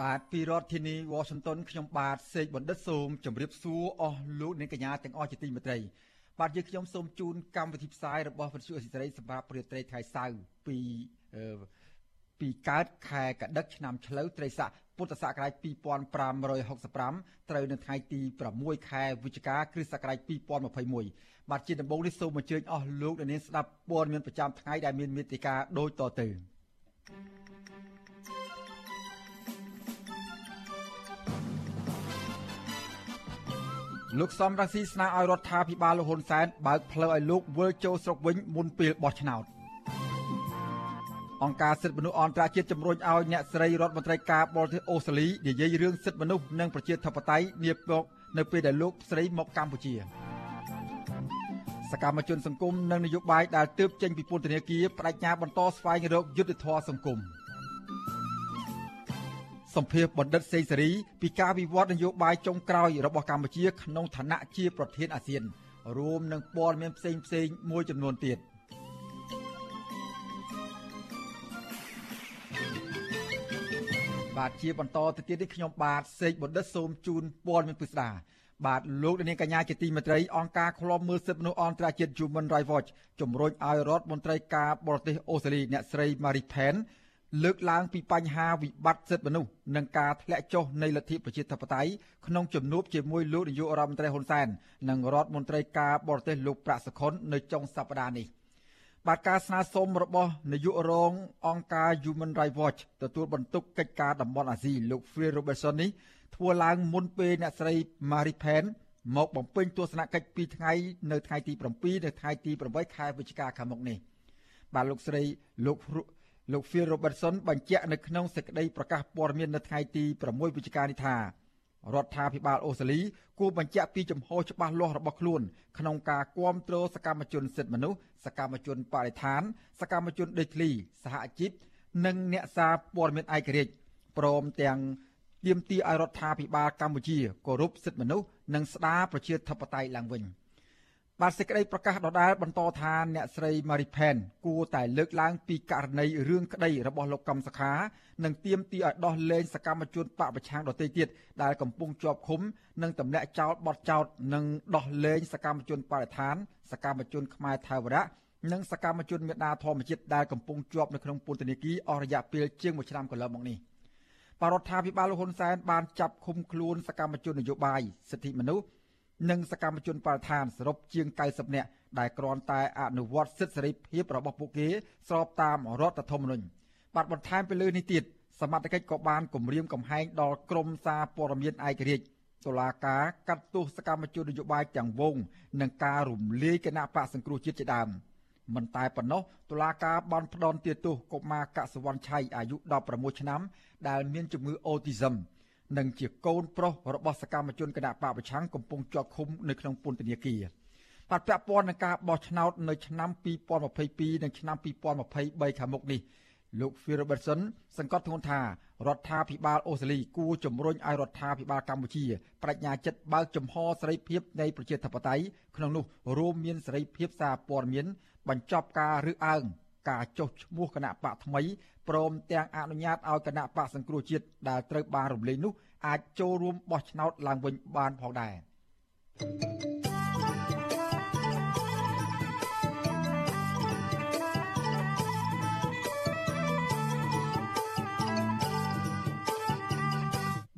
បាទពីរដ្ឋធានី Washington ខ្ញុំបាទសេកបណ្ឌិតសូមជម្រាបសួរអស់លោកអ្នកកញ្ញាទាំងអស់ជាទីមេត្រីបាទយើងខ្ញុំសូមជូនកម្មវិធីផ្សាយរបស់វិទ្យុអេស៊ីត្រីសម្រាប់ព្រាត្រីថ្ងៃសៅរ៍ពីពីកើតខែកដិកឆ្នាំឆ្លូវត្រីស័កពុទ្ធសករាជ2565ត្រូវនៅថ្ងៃទី6ខែវិច្ឆិកាគ្រិស្តសករាជ2021បាទជាដំបូងនេះសូមអញ្ជើញអស់លោកអ្នកនាងស្ដាប់ព័ត៌មានប្រចាំថ្ងៃដែលមានមេតិការដូចតទៅ thank you លោកសំរងស៊ីស្នើឲ្យរដ្ឋាភិបាលលោកហ៊ុនសែនបើកផ្លូវឲ្យលោកវិលចូលស្រុកវិញមុនពេលបោះឆ្នោតអង្គការសិទ្ធិមនុស្សអន្តរជាតិជំរុញឲ្យអ្នកស្រីរដ្ឋមន្ត្រីការបរទេសអូស្ត្រាលីនិយាយរឿងសិទ្ធិមនុស្សនិងប្រជាធិបតេយ្យនាពេលនៅពេលដែលលោកស្រីមកកម្ពុជាសកម្មជនសង្គមនិងនយោបាយដែលទើបចេញពីពន្ធនាគារបដិញ្ញាបន្តស្វែងរកយុត្តិធម៌សង្គម។ សម្ភារបណ្ឌិតសេងសេរីពីការវិវត្តនយោបាយចុងក្រោយរបស់កម្ពុជាក្នុងឋានៈជាប្រធានអាស៊ាន រួមនឹងព័ត៌មានផ្សេងផ្សេងមួយចំនួនទៀតបាទជាបន្តទៅទៀតនេះខ្ញុំបាទសេកបណ្ឌិតសូមជូនព័ត៌មានពិស្ដាបាទលោកនាងកញ្ញាជាទីមេត្រីអង្គការឃ្លាំមើលសិទ្ធិមនុស្សអន្តរជាតិ Human Rights Watch ជំរុញឲ្យរដ្ឋមន្ត្រីការបរទេសអូស្ត្រាលីអ្នកស្រី Marie Pen លើកឡើងពីបញ្ហាវិបត្តិសិទ្ធិមនុស្សនិងការធ្លាក់ចុះនៃលទ្ធិប្រជាធិបតេយ្យក្នុងជំនួបជាមួយលោកនាយករដ្ឋមន្ត្រីហ៊ុនសែននិងរដ្ឋមន្ត្រីការបរទេសលោកប្រាក់សុខុននៅចុងសប្តាហ៍នេះបាទការស្នើសុំរបស់នាយករងអង្គការ Human Rights Watch ទទួលបន្ទុកកិច្ចការតំបន់អាស៊ីលោក Phil Robertson នេះធ្វើឡើងមុនពេលអ្នកស្រី Marie Pen មកបំពេញទស្សនកិច្ច2ថ្ងៃនៅថ្ងៃទី7និងថ្ងៃទី8ខែវិច្ឆិកាខាងមុខនេះបាទលោកស្រីលោក លោក Phil Robertson បញ្ជាក់នៅក្នុងសេចក្តីប្រកាសព័ត៌មាននៅថ្ងៃទី6វិច្ឆិកានេះថារដ្ឋាភិបាលអូស្ត្រាលីគួរបញ្ជាក់ពីចំហច្បាស់លាស់របស់ខ្លួនក្នុងការគាំទ្រសកម្មជនសិទ្ធិមនុស្សសកម្មជនបរិស្ថាន សកម្មជនដេកធ្លីសហជីពនិងអ្នកសារព័ត៌មានឯករាជ្យព្រមទាំងទាមទារឲ្យរដ្ឋាភិបាលកម្ពុជាគោរពសិទ្ធិមនុស្សនិងស្ដារប្រជាធិបតេយ្យឡើងវិញ។ បាទសេចក្តីប្រកាសដដែលបន្តថាអ្នកស្រី Marie Pen គួរតែលើកឡើងពីករណីរឿងក្តីរបស់លោកកំសខានិងទាមទារឲ្យដោះលែងសកម្មជនបកប្រឆាំងដទៃទៀតដែលកំពុងជាប់ឃុំនិងទម្លាក់ចោលបទចោទនិងដោះលែងសកម្មជនបរិស្ថាន សកម្មជនខ្មែរថាវរៈនិងសកម្មជនមេដាធម្មជាតិដែលកំពុងជាប់នៅក្នុងពន្ធនាគារអស់រយៈពេលជាង1ឆ្នាំកន្លងមកនេះបរដ្ឋាភិបាលលោកហ៊ុនសែនបានចាប់ឃុំខ្លួនសកម្មជននយោបាយសិទ្ធិមនុស្ស និងសកម្មជនបរិស្ថានសរុបជាង90នាក់ដែលគ្រាន់តែអនុវត្តសិទ្ធិសេរីភាពរបស់ពួកគេស្របតាមរដ្ឋធម្មនុញ្ញបាទបន្ថែមពីលើនេះទៀតសមត្ថកិច្ចក៏បានគម្រាមកំហែងដល់ក្រមសារព័ត៌មានឯករាជ្យតុលាការកាត់ទោសសកម្មជននយោបាយទាំងវងនិងការរំលាយគណៈបកសង្គ្រោះជាតិជាដើមមិនតែប៉ុណ្ណោះតុលាការបានផ្ដន់ទោសកុមារកសវណ្ណឆៃអាយុ16ឆ្នាំដែលមានជំងឺអូទីសឹម និងជាកូនប្រុសរបស់សកម្មជនគណៈបកប្រឆាំងកំពុងជាប់ឃុំនៅក្នុងពន្ធនាគារបាទពាក់ព័ន្ធនឹងការបោះឆ្នោតនៅឆ្នាំ2022និងឆ្នាំ2023ខាងមុខនេះលោក Phil Robertson សង្កត់ធ្ងន់ថារដ្ឋាភិបាលអូស្ត្រាលីគួរជំរុញឲ្យរដ្ឋាភិបាលកម្ពុជាបដិញ្ញាចិត្តបើកចំហសេរីភាពនៃប្រជាធិបតេយ្យក្នុងនោះរួមមានសេរីភាពសារព័ត៌មាន បញ្ចប់ការរើសអើងការចុះឈ្មោះគណៈបកថ្មីព្រមទាំងអនុញ្ញាតឲ្យគណៈបកសង្គ្រោះជាតិដែលត្រូវបានរំលែងនោះ អាចចូលរួមបោះឆ្នោតឡើងវិញបានផងដែរ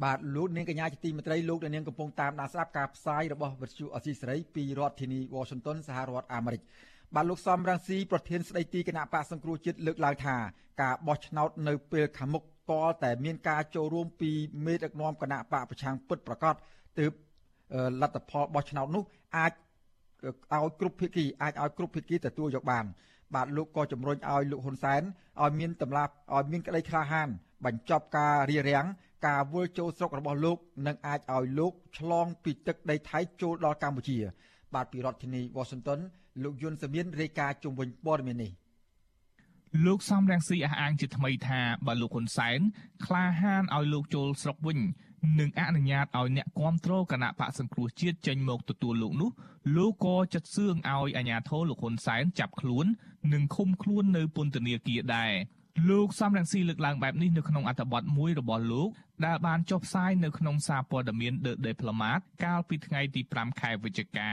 បាទលោកនាងកញ្ញាជាទីមេត្រីលោកនាងកំពុងតាមដានស្ដាប់ការផ្សាយរបស់វិទ្យុអសីសេរីពីរដ្ឋធានី Washington សហរដ្ឋអាមេរិកបាទលោកសំរងស៊ីប្រធានស្ដីទីគណៈបកសង្គ្រោះជាតិលើកឡើងថាការបោះឆ្នោតនៅពេលខាងមុខតលតែមានការចូលរួមពីមេដឹកនាំគណៈបកប្រឆាំងពិតប្រកបទើបលទ្ធផលបោះឆ្នោតនោះអាចឲ្យគ្រប់ភាគីអាចឲ្យគ្រប់ភាគីទទួលយកបាន បាទលោកក៏ជំរុញឲ្យលោកហ៊ុនសែនឲ្យមានតម្លាប់ឲ្យមានក្តីក្លាហាន បញ្ចប់ការរារាំងការវិលចូលស្រុករបស់លោកនឹងអាចឲ្យលោកឆ្លងពីទឹកដីថៃចូលដល់កម្ពុជា បាទពីរដ្ឋធានី Washington លោកយុនសាមៀនរាយការណ៍ជុំវិញព័ត៌មាននេះ លោកសំរងស៊ីអះអាងជាថ្មីថាបើលោកហ៊ុនសែនក្លាហានឲ្យលោកចូលស្រុកវិញនឹងអនុញ្ញាតឲ្យអ្នកគាំទ្រគណៈបកសង្គ្រោះជាតិចេញមកទទួលលោកនោះលោកក៏ចាត់សឿងឲ្យអាជ្ញាធរលោកហ៊ុនសែនចាប់ខ្លួននិងឃុំខ្លួននៅពន្ធនាគារដែរលោកសំរងស៊ីលើកឡើងបែបនេះនៅក្នុងអត្ថបទមួយរបស់លោកដែលបានចុះផ្សាយនៅក្នុងសារព័ត៌មាន The Diplomat កាលពីថ្ងៃទី5ខែវិច្ឆិកា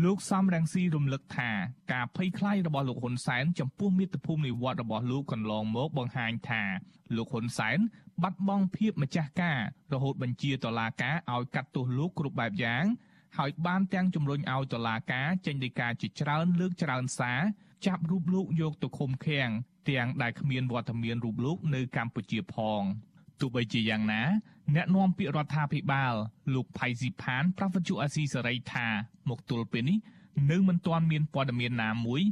លោកសំរងស៊ីរំលឹកថាការភ័យខ្លាចរបស់លោកហ៊ុនសែនចំពោះមាតុភូមិនិវត្តរបស់លោកកន្លងមកបង្ហាញថាលោកហ៊ុនសែនបាត់បង់ភាពម្ចាស់ការរហូតបញ្ជាតុលាការឲ្យកាត់ទោសលោកគ្រប់បែបយ៉ាងហើយបានទាំងជំរុញឲ្យតុលាការចេញដីកាជាច្រើនលើកច្រើនសារចាប់រូបលោកយកទៅឃុំឃាំងទាំងដែលគ្មានវត្តមានរូបលោកនៅកម្ពុជាផង ទោះបីជាយ៉ាងណាអ្នកនាំពាក្យរដ្ឋាភិបាលលោកផៃស៊ីផានប្រវត្តិអាស៊ីសេរីថាមកទល់ពេលនេះនៅមិនទាន់មានព័ត៌មានណាមួយ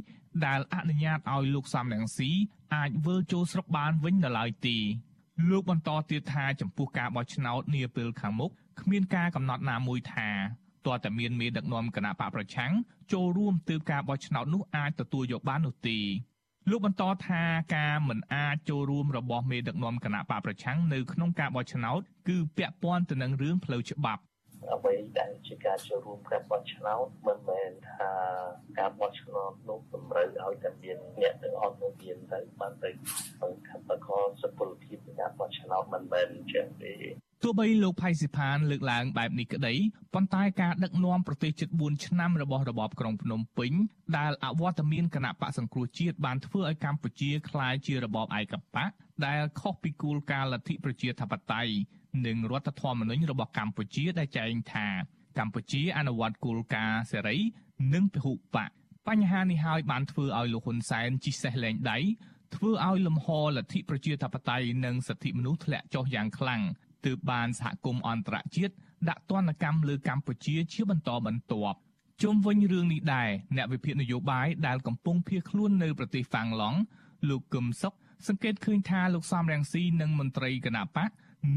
ដែលអនុញ្ញាតឲ្យលោកសំរងស៊ីអាចវិលចូលស្រុកបានវិញនៅឡើយទេលោកបន្តទៀតថាចំពោះការបោះឆ្នោតនាពេលខាងមុខគ្មានការកំណត់ណាមួយថាតើតែមានមេដឹកនាំគណៈបកប្រឆាំងចូលរួមទើបការបោះឆ្នោតនោះអាចទទួលយកបាននោះទេ លោកបន្តថាការមិនអាចចូលរួមរបស់មេដឹកនាំគណៈបកប្រឆាំងនៅក្នុងការបោះឆ្នោតគឺពាក់ព័ន្ធទៅនឹងរឿងផ្លូវច្បាប់អ្វីដែលជាការចូលរួមការបោះឆ្នោតមិនមែនថាការបោះឆ្នោតនោះតម្រូវឲ្យតែមានអ្នកទាំងអស់នោះមានទៅបានទៅបង្ខំបង្ខសុពលភាពនៃការបោះឆ្នោតមិនមែនអញ្ចឹងទេ ទោះបីលោកផៃស៊ីផានលើកឡើងបែបនេះក្តីប៉ុន្តែការដឹកនាំប្រទេសជិត4ឆ្នាំរបស់របបក្រុងភ្នំពេញដែលអវត្តមានគណៈបកសង្គ្រោះជាតិបានធ្វើឲ្យកម្ពុជាក្លាយជារបបឯកបកដែលខុសពីគោលការណ៍លទ្ធិប្រជាធិបតេយ្យនិងរដ្ឋធម្មនុញ្ញរបស់កម្ពុជាដែលចែងថា កម្ពុជាអនុវត្តគោលការណ៍សេរី និងពហុបកបញ្ហានេះហើយបានធ្វើឲ្យលោកហ៊ុនសែនជិះសេះលែងដៃធ្វើឲ្យលំហលទ្ធិប្រជាធិបតេយ្យនិងសិទ្ធិមនុស្សធ្លាក់ចុះយ៉ាងខ្លាំង ទើបបានសហគមន៍អន្តរជាតិដាក់ទណ្ឌកម្មលើកម្ពុជាជាបន្តបន្ទាប់ជុំវិញរឿងនេះដែរអ្នកវិភាគនយោបាយដែលកំពុងភៀសខ្លួននៅប្រទេសហ្វាំងឡង់លោកកឹមសុខសង្កេតឃើញថាលោកសំរងស៊ីនិងមន្ត្រីគណៈបក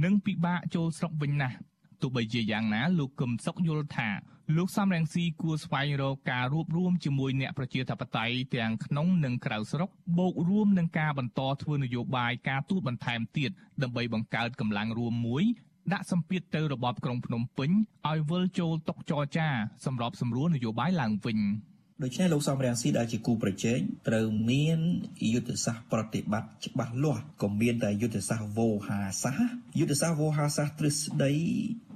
នឹងពិបាកចូលស្រុកវិញណាស់ទោះបីជាយ៉ាងណាលោកកឹមសុខយល់ថា លោកសំរងស៊ីគួរស្វែងរកការរួបរวมជាមួយអ្នកប្រជាធិបតេយ្យទាំងក្នុងនិងក្រៅស្រុកបូករួមនឹងការបន្តធ្វើនយោបាយការទូតបន្ថែមទៀតដើម្បីបង្កើតកម្លាំងរួមមួយ ដាក់សម្ពាធទៅរបបក្រុងភ្នំពេញឲ្យវិលចូលតុចរចាសម្របសម្រួលនយោបាយឡើងវិញ។ ដូច្នេះលោកសំរងស៊ីដែលជាគូប្រជែងត្រូវមានយុទ្ធសាស្ត្រប្រតិបត្តិច្បាស់លាស់ក៏មានតែយុទ្ធសាស្ត្រវោហាសាស្ត្រយុទ្ធសាស្ត្រវោហាសាស្ត្រទ្រឹស្ដី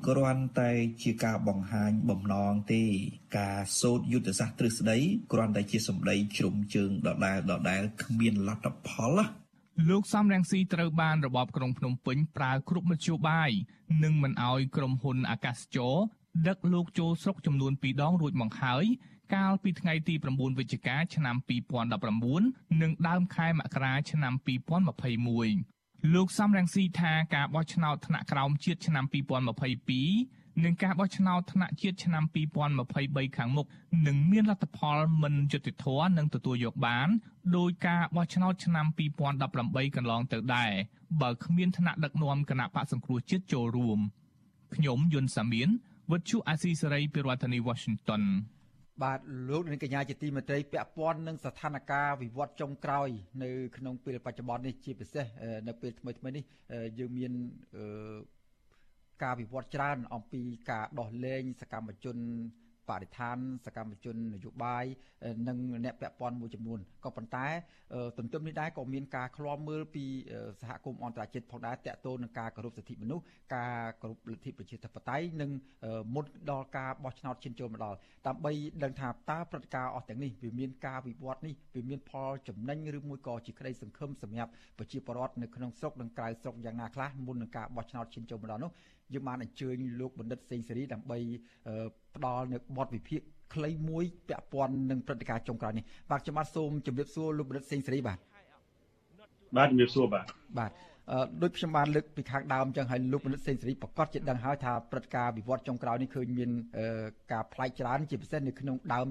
គ្រាន់តែជាការបង្ហាញបំណងទេ ការសូត្រយុទ្ធសាស្ត្រទ្រឹស្ដីគ្រាន់តែជាសម្ដីជ្រុំជើងដដែលដដែលគ្មានលទ្ធផលលោកសំរងស៊ីត្រូវបានរបបក្រុងភ្នំពេញប្រើគ្រប់មធ្យោបាយនិងមិនអោយក្រុមហ៊ុនអាកាសចរដឹកលោកចូលស្រុកចំនួន2ដងរួចមកហើយ កាលពីថ្ងៃទី9វិច្ឆិកាឆ្នាំ2019និងដើមខែមករាឆ្នាំ2021លោកសំរងស៊ីថាការបោះឆ្នោតថ្នាក់ក្រោមជាតិឆ្នាំ2022និងការបោះឆ្នោតថ្នាក់ជាតិឆ្នាំ2023ខាងមុខនឹងមានលទ្ធផលមិនយុត្តិធម៌និងទទួលយកបានដោយការបោះឆ្នោតឆ្នាំ2018កន្លងទៅដែរបើគ្មានថ្នាក់ដឹកនាំគណៈបកសង្គ្រោះជាតិចូលរួមខ្ញុំយុនសាមៀនវិទ្យុអាស៊ីសេរីពីរដ្ឋធានី Washington បាទលោកនាងកញ្ញាជាទីមេត្រីពាក់ព័ន្ធនឹងស្ថានភាពវិវត្តចុងក្រោយ នៅក្នុងពេលបច្ចុប្បន្ននេះជាពិសេសនៅពេលថ្មីថ្មីនេះយើងមានការវិវត្តច្រើនអំពីការដោះលែងសកម្មជន បរិស្ថានសកម្មជននយោបាយនិងអ្នកពាក់ព័ន្ធមួយចំនួនក៏ប៉ុន្តែទន្ទឹមនេះដែរក៏មានការឃ្លាំមើលពីសហគមន៍អន្តរជាតិផងដែរតាក់ទងនឹងការគោរពសិទ្ធិមនុស្សការគោរពលទ្ធិប្រជាធិបតេយ្យនិងមុនដល់ការបោះឆ្នោតឈានចូលមកដល់ដើម្បីដឹងថាតើព្រឹត្តិការណ៍អស់ទាំងនេះវាមានការវិវត្តនេះវាមានផលចំណេញឬមួយក៏ជាក្តីសង្ឃឹមសម្រាប់ប្រជាពលរដ្ឋនៅក្នុងស្រុកនិងក្រៅស្រុកយ៉ាងណាខ្លះមុននឹងការបោះឆ្នោតឈានចូលមកដល់នោះ យើងបានអញ្ជើញលោកបណ្ឌិតសេងសេរីដើម្បីផ្ដល់នៅបទវិភាគខ្លីមួយពាក់ព័ន្ធនឹងព្រឹត្តិការណ៍ចុងក្រោយនេះបាទខ្ញុំបាទសូមជម្រាបសួរលោកបណ្ឌិតសេងសេរីបាទបាទជម្រាបសួរបាទបាទ ដូចខ្ញុំបានលើកពីខាងដើមចឹងហើយលោកមនិតសេនស៊ូរីប្រកាសជាដឹងហើយថាព្រឹត្តិការណ៍វិវត្តចុងក្រោយនេះឃើញមានការផ្លាច់ច្រើនជាពិសេសនៅក្នុងដើម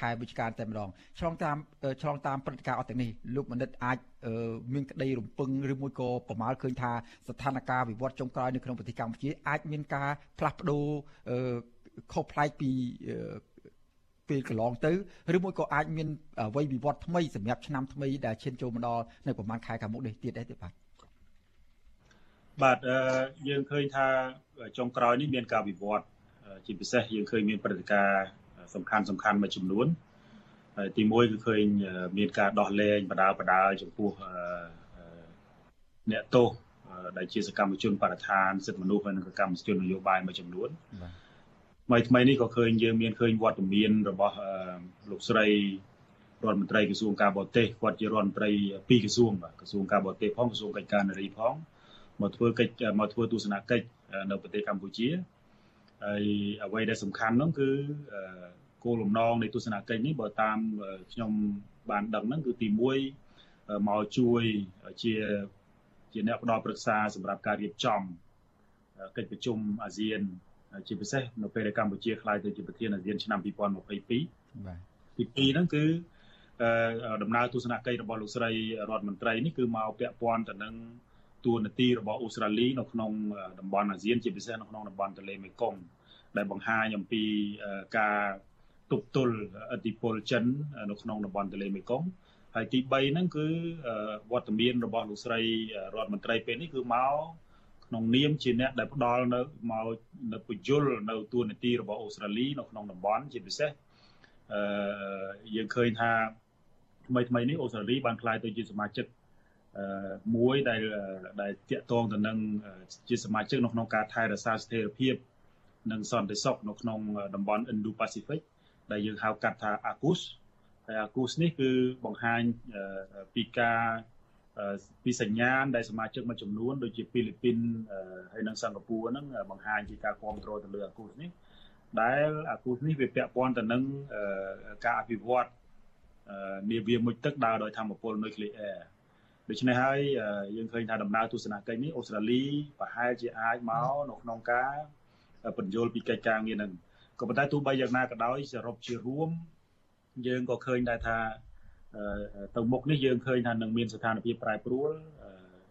ខែវិច្ឆិកាតែម្ដងឆ្លងតាមឆ្លងតាមព្រឹត្តិការណ៍អត់ទាំងនេះលោកមនិតអាចមានក្តីរំពឹងឬមួយក៏ប្រមាលឃើញថាស្ថានភាពវិវត្តចុងក្រោយនៅក្នុងប្រទេសកម្ពុជា អាចមានការផ្លាស់ប្ដូរខុសប្លែកពីពេលកន្លងទៅឬមួយក៏អាចមានអ្វីវិវត្តថ្មីសម្រាប់ឆ្នាំថ្មីដែលឈានចូលមកដល់នៅប្រហែលខែខាងមុខនេះទៀតដែរទេបាទ បាទយើងឃើញថាចុងក្រោយនេះមានការវិវត្តជាពិសេសយើងឃើញមានព្រឹត្តិការណ៍សំខាន់សំខាន់មួយចំនួនទីមួយគឺឃើញមានការដោះលែងបដាបដាចំពោះអ្នកទោសដែលជាសកម្មជនបរិស្ថានសិទ្ធិមនុស្សហើយនិងសកម្មជននយោបាយមួយចំនួនបាទថ្មីថ្មីនេះក៏ឃើញយើងមានឃើញវត្តមានរបស់លោកស្រីរដ្ឋមន្ត្រីក្រសួងការបរទេសគាត់ជារដ្ឋមន្ត្រីពីរក្រសួងបាទក្រសួងការបរទេសផងក្រសួងកិច្ចការនារីផង មកធ្វើកិច្ចមកធ្វើទស្សនកិច្ចនៅប្រទេសកម្ពុជាហើយអ្វីដែលសំខាន់នោះគឺគោលបំណងនៃទស្សនកិច្ចនេះបើតាមខ្ញុំបានដឹងហ្នឹងគឺទី1មកជួយជាជាអ្នកផ្ដល់ប្រឹក្សាសម្រាប់ការរៀបចំកិច្ចប្រជុំអាស៊ានជាពិសេសនៅពេលដែលកម្ពុជាក្លាយទៅជាប្រធានអាស៊ានឆ្នាំ2022បាទទី2ហ្នឹងគឺដំណើរទស្សនកិច្ចរបស់លោកស្រីរដ្ឋមន្ត្រីនេះគឺមកពាក់ព័ន្ធទៅនឹង ទួលនីតិរបស់អូស្ត្រាលីនៅក្នុងតំបន់អាស៊ានជាពិសេសនៅក្នុងតំបន់ទន្លេមេគង្គដែលបង្ហាញអំពីការទប់ទល់ឥទ្ធិពលចិននៅក្នុងតំបន់ទន្លេមេគង្គហើយទី3ហ្នឹងគឺវត្តមានរបស់លោកស្រីរដ្ឋមន្ត្រីពេលនេះគឺមកក្នុងនាមជាអ្នកដែលផ្ដល់នៅមកនៅពយលនៅទួលនីតិរបស់អូស្ត្រាលីនៅក្នុងតំបន់ជាពិសេសអឺយើងឃើញថាថ្មីថ្មីនេះអូស្ត្រាលីបានក្លាយទៅជាសមាជិកអឺ មួយដែលដែលតាក់ទងទៅនឹងជាសមាជិកនៅក្នុងការថែរក្សាស្ថិរភាពនិងសន្តិសុខនៅក្នុងតំបន់ Indo-Pacific ដែលយើងហៅកាត់ថា AUKUS ហើយ AUKUS នេះគឺបង្ហាញពីការពីសញ្ញាណដែលសមាជិកមួយចំនួនដូចជាហ្វីលីពីនហើយនិងសិង្ហបុរីហ្នឹងបង្ហាញពីការគ្រប់គ្រងទៅលើ AUKUS នេះដែល AUKUS នេះវាពាក់ព័ន្ធទៅនឹងការអភិវឌ្ឍនាវាមុជទឹកដើរដោយធម្មពលនុយក្លេអ៊ែរ ដូច្នេះហើយយើងឃើញថាដំណើរទស្សនកិច្ចនេះអូស្ត្រាលីប្រហែលជាអាចមកនៅក្នុងការបញ្យល់ពីកិច្ចការងារនឹងក៏ប៉ុន្តែទោះបីយ៉ាងណាក៏ដោយសរុបជារួមយើងក៏ឃើញដែរថាទៅមុខនេះយើងឃើញថានឹងមានស្ថានភាពប្រែប្រួល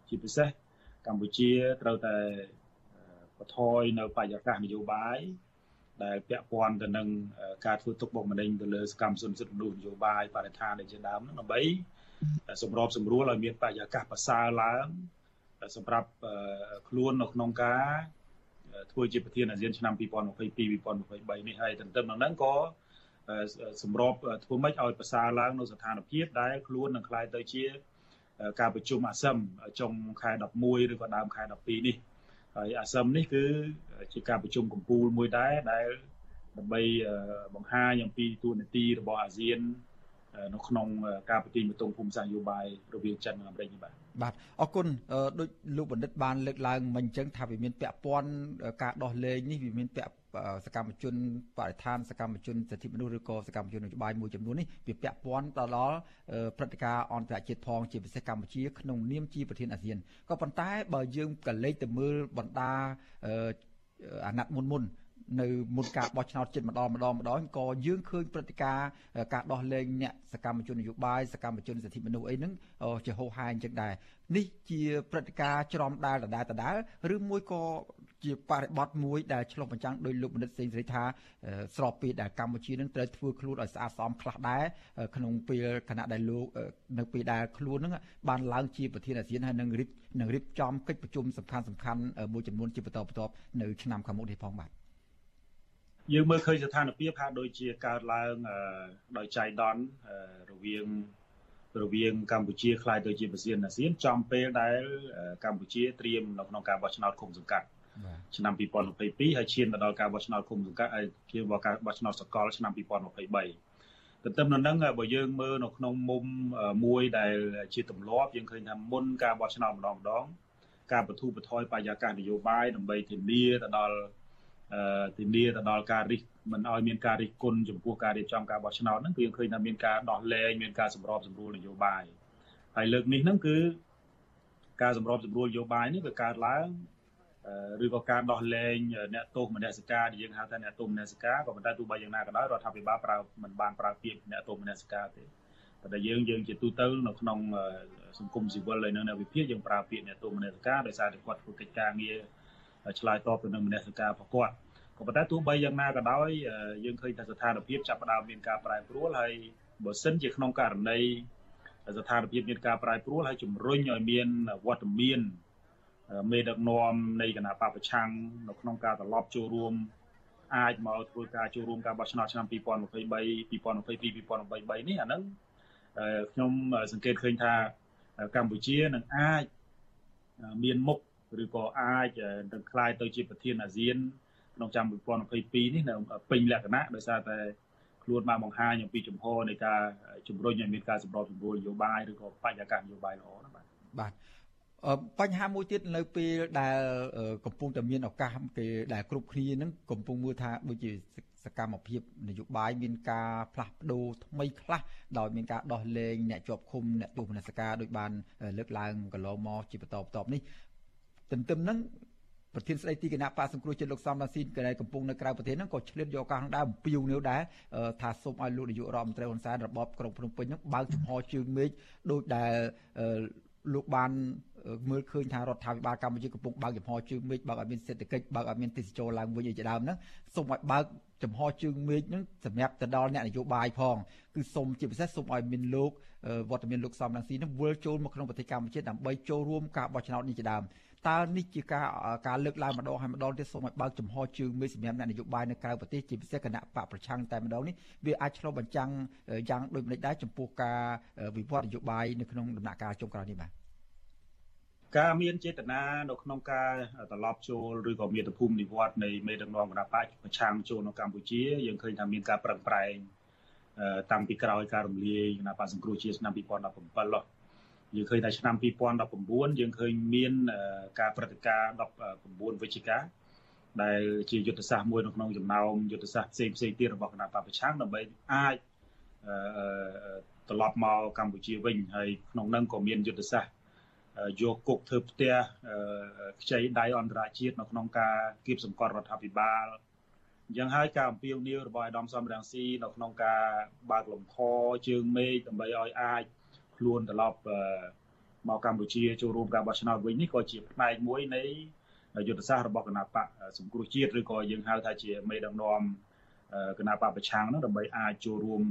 ជាពិសេសកម្ពុជាត្រូវតែបន្ថយនៅបរិយាកាសនយោបាយដែលពាក់ព័ន្ធទៅនឹងការធ្វើទុកបុកម្នេញទៅលើសកម្មជនសិទ្ធិមនុស្សនយោបាយបរិស្ថានជាដើមដើម្បី សម្របសម្រួលឲ្យមានបរិយាកាសប្រសើរឡើងសម្រាប់ខ្លួននៅក្នុងការធ្វើជាប្រធានអាស៊ានឆ្នាំ2022 2023នេះហើយទន្ទឹមនឹងហ្នឹងក៏សម្របធ្វើម៉េចឲ្យប្រសើរឡើងនៅស្ថានភាពដែលខ្លួននឹងក្លាយទៅជាការប្រជុំអាស៊ឹមចុងខែ11ឬក៏ដើមខែ12នេះហើយអាស៊ឹមនេះគឺជាការប្រជុំកម្ពុជាមួយដែរដែលដើម្បីបង្ហាញអំពីទួលនីតិរបស់អាស៊ាន នៅក្នុងការប្រទីមទងភូមិសាស្ត្រនយោបាយរវាងចិននិងអាមេរិកនេះបាទបាទអរគុណដូចលោកបណ្ឌិតបានលើកឡើងមិញអញ្ចឹងថាវាមានពាក់ព័ន្ធការដោះលែងនេះវាមានពាក់សកម្មជនបរិស្ថានសកម្មជនសិទ្ធិមនុស្សឬក៏សកម្មជននយោបាយមួយចំនួននេះវាពាក់ព័ន្ធទៅដល់ព្រឹត្តិការណ៍អន្តរជាតិផងជាពិសេសកម្ពុជាក្នុងនាមជាប្រធានអាស៊ានក៏ប៉ុន្តែបើយើងក៏លេចទៅមើលបណ្ដាអាណត្តិមុនមុន នៅមុនការបោះឆ្នោតចិត្តម្ដងម្ដងម្ដងក៏យើងឃើញព្រឹត្តិការណ៍ការដោះលែងអ្នកសកម្មជននយោបាយសកម្មជនសិទ្ធិមនុស្សអីហ្នឹងជាហោហាយអញ្ចឹងដែរនេះជាព្រឹត្តិការណ៍ច្រំដាលដដែលដដែលឬមួយក៏ជាបរិបទមួយដែលឆ្លុះបញ្ចាំងដោយលោកបណ្ឌិតសេងសេរីថាស្របពេលដែលកម្ពុជានឹងត្រូវធ្វើខ្លួនឲ្យស្អាតស្អំខ្លះដែរក្នុងពេលគណៈដែលលោកនៅពេលដែលខ្លួននឹងបានឡើងជាប្រធានអាស៊ានហើយនឹងរៀបនឹងរៀបចំកិច្ចប្រជុំសំខាន់សំខាន់មួយចំនួនជាបន្តបន្ទាប់នៅឆ្នាំខាងមុខនេះផងបាទ យើងមើលឃើញស្ថានភាពហាក់ដូចជាកើតឡើងដោយចៃដន្យរវាងរវាងកម្ពុជាខ្លាយទៅជាប្រធានអាស៊ានចំពេលដែលកម្ពុជាត្រៀមនៅក្នុងការបោះឆ្នោតឃុំសង្កាត់ឆ្នាំ2022ហើយឈានទៅដល់ការបោះឆ្នោតឃុំសង្កាត់ហើយឈានដល់ការបោះឆ្នោតសកលឆ្នាំ2023ទន្ទឹមនឹងហ្នឹងបើយើងមើលនៅក្នុងមុំមួយដែលជាទម្លាប់យើងឃើញថាមុនការបោះឆ្នោតម្ដងម្ដងការបទូបថយបរិយាកាសនយោបាយដើម្បីធានាទៅដល់ ធានាទៅដល់ការរិះមិនឲ្យមានការរិះគន់ចំពោះការរៀបចំការបោះឆ្នោតហ្នឹងគឺយើងឃើញថាមានការដោះលែងមានការសម្របសម្រួលនយោបាយហើយលើកនេះហ្នឹងគឺការសម្របសម្រួលនយោបាយនេះវាកើតឡើងឬក៏ការដោះលែងអ្នកទោសមនសិការដែលយើងហៅថាអ្នកទោសមនសិការក៏ប៉ុន្តែទោះបីយ៉ាងណាក៏ដោយរដ្ឋាភិបាលប្រើមិនបានប្រើពាក្យអ្នកទោសមនសិការទេប៉ុន្តែយើងយើងជាទូទៅនៅក្នុងសង្គមស៊ីវិលហើយនៅនៅវិភាគយើងប្រើពាក្យអ្នកទោសមនសិការដោយសារតែគាត់ធ្វើកិច្ចការងារ ឆ្លើយតបទៅនឹងមនសិការរបស់គាត់ក៏ប៉ុន្តែទោះបីយ៉ាងណាក៏ដោយយើងឃើញថាស្ថានភាពចាប់ផ្ដើមមានការប្រែប្រួលហើយបើសិនជាក្នុងករណីស្ថានភាពមានការប្រែប្រួលហើយជំរុញឲ្យមានវត្តមានមេដឹកនាំនៃគណៈបពប្រឆាំងនៅក្នុងការត្រឡប់ចូលរួមអាចមកធ្វើការចូលរួមការបោះឆ្នោតឆ្នាំ2023 2022 2023នេះអាហ្នឹងខ្ញុំសង្កេតឃើញថាកម្ពុជានឹងអាចមានមុខ ឬក៏អាចនឹងក្លាយទៅជាប្រធានអាស៊ានក្នុងឆ្នាំ2022នេះនៅពេញលក្ខណៈដោយសារតែខ្លួនបានបង្ហាញអំពីចំហនៃការជំរុញឲ្យមានការសម្របសម្រួលនយោបាយឬក៏បរិយាកាសនយោបាយល្អណាបាទបាទបញ្ហាមួយទៀតនៅពេលដែលកំពុងតែមានឱកាសគេដែលគ្រប់គ្នានឹងកំពុងមើលថាដូចជាសកម្មភាពនយោបាយមានការផ្លាស់ប្ដូរថ្មីខ្លះដោយមានការដោះលែងអ្នកជាប់ឃុំអ្នកទោសមនសិការដោយបានលើកឡើងកន្លងមកជាបន្តបន្ទាប់នេះ ទន្ទឹមនឹងប្រធានស្ដីទីគណៈបកសង្គ្រោះជាតិលោកសំរងស៊ីកដែលកំពុងនៅក្រៅប្រទេសហ្នឹងក៏ឆ្លៀតយកឱកាសហ្នឹងដែរអំពាវនាវដែរថាសូមឲ្យលោកនាយករដ្ឋមន្ត្រីហ៊ុនសែនរបបក្រុងភ្នំពេញហ្នឹងបើកចំហជើងមេឃដោយដែលលោកបានមើលឃើញថារដ្ឋាភិបាលកម្ពុជាកំពុងបើកចំហជើងមេឃបើកឲ្យមានសេដ្ឋកិច្ចបើកឲ្យមានទេសចរឡើងវិញជាដើមហ្នឹងសូមឲ្យបើកចំហជើងមេឃហ្នឹងសម្រាប់ទៅដល់អ្នកនយោបាយផងគឺសូមជាពិសេសសូមឲ្យមានលោកវត្តមានលោកសំរងស៊ីហ្នឹងវិលចូលមកក្នុងប្រទេសកម្ពុជាដើម្បីចូលរួមការបោះឆ្នោតនេះជាដើម តើនេះជាការការលើកឡើងម្ដងហើយម្ដងទៀតសូមឲ្យបើកចំហជើងមេសម្រាប់អ្នកនយោបាយនៅក្រៅប្រទេសជាពិសេសគណៈបកប្រឆាំងតែម្ដងនេះវាអាចឆ្លុះបញ្ចាំងយ៉ាងដូចម្តេចដែរចំពោះការវិវត្តនយោបាយនៅក្នុងដំណាក់កាលចុងក្រោយនេះបាទការមានចេតនានៅក្នុងការត្រឡប់ចូលឬក៏មានភូមិនិវត្តនៃមេដឹកនាំគណៈបកប្រឆាំងចូលនៅកម្ពុជាយើងឃើញថាមានការប្រឹងប្រែងតាំងពីក្រោយការរំលាយគណៈបកសង្គ្រោះជាតិឆ្នាំ2017 យើងឃើញថាឆ្នាំ2019យើងឃើញមានការព្រឹត្តិការណ៍19វិច្ឆិកាដែលជាយុទ្ធសាស្ត្រមួយនៅក្នុងចំណោមយុទ្ធសាស្ត្រផ្សេងផ្សេងទៀតរបស់គណៈបព្វប្រឆាំងដើម្បីអាចត្រឡប់មកកម្ពុជាវិញហើយក្នុងនោះក៏មានយុទ្ធសាស្ត្រយកគុកធ្វើផ្ទះខ្ចីដៃអន្តរជាតិនៅក្នុងការគៀបសង្កត់រដ្ឋាភិបាលអញ្ចឹងហើយការអំពាវនាវរបស់អាដាមសំរងស៊ីនៅក្នុងការបើកលំខជើងមេឃដើម្បីឲ្យអាច ខ្លួនត្រឡប់មកកម្ពុជាចូលរួមការបោះឆ្នោតវិញនេះក៏ជាផ្នែកមួយនៃយុទ្ធសាស្ត្ររបស់គណៈបកសង្គ្រោះជាតិឬក៏យើងហៅថាជាមេដឹកនាំគណៈបកប្រឆាំងនោះដើម្បីអាចចូលរួម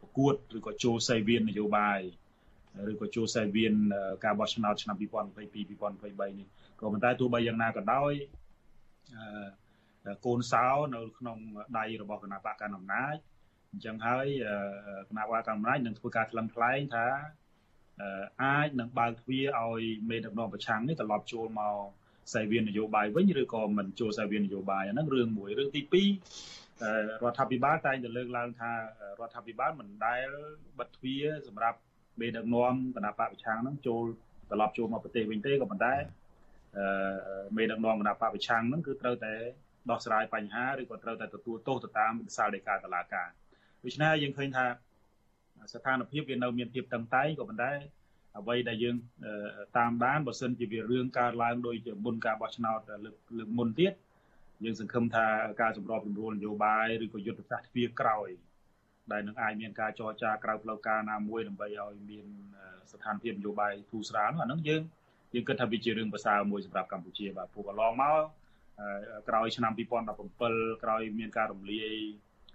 ប្រកួតឬក៏ចូលសេវៀននយោបាយឬក៏ចូលសេវៀនការបោះឆ្នោតឆ្នាំ2022 2023នេះក៏ប៉ុន្តែទោះបីយ៉ាងណាក៏ដោយកូនសោនៅក្នុងដៃរបស់គណៈបកកណ្ដាលអំណាច អញ្ចឹងហើយគណៈបកកណ្ដាលអំណាចនឹងធ្វើការថ្លឹងថ្លែងថាអាចនឹងបើកទ្វារឲ្យមេដឹកនាំប្រឆាំងនេះត្រឡប់ចូលមកសាយវាននយោបាយវិញឬក៏មិនចូលសាយវាននយោបាយអាហ្នឹងរឿងមួយរឿងទី2រដ្ឋាភិបាលតែងតែលើកឡើងថារដ្ឋាភិបាលមិនដែលបិទទ្វារសម្រាប់មេដឹកនាំគណៈបកប្រឆាំងហ្នឹងចូលត្រឡប់ចូលមកប្រទេសវិញទេក៏ប៉ុន្តែមេដឹកនាំគណៈបកប្រឆាំងហ្នឹងគឺត្រូវតែដោះស្រាយបញ្ហាឬក៏ត្រូវតែទទួលទោសទៅតាមវិសាលដីកាតុលាការ ដូច្នេះយើងឃើញថាស្ថានភាពវានៅមានភាពតឹងតែងក៏ប៉ុន្តែអ្វីដែលយើងតាមដានបើសិនជាវារឿងកើតឡើងដោយជាមុនការបោះឆ្នោតលើកលើកមុនទៀតយើងសង្ឃឹមថាការសម្របសម្រួលនយោបាយឬក៏យុទ្ធសាស្ត្រទ្វារក្រោយដែលនឹងអាចមានការចរចាក្រៅផ្លូវការណាមួយដើម្បីឲ្យមានស្ថានភាពនយោបាយធូរស្រាលនោះអានឹងយើងយើងគិតថាវាជារឿងប្រសើរមួយសម្រាប់កម្ពុជាបាទព្រោះកន្លងមកក្រោយឆ្នាំ2017ក្រោយមានការរំលាយ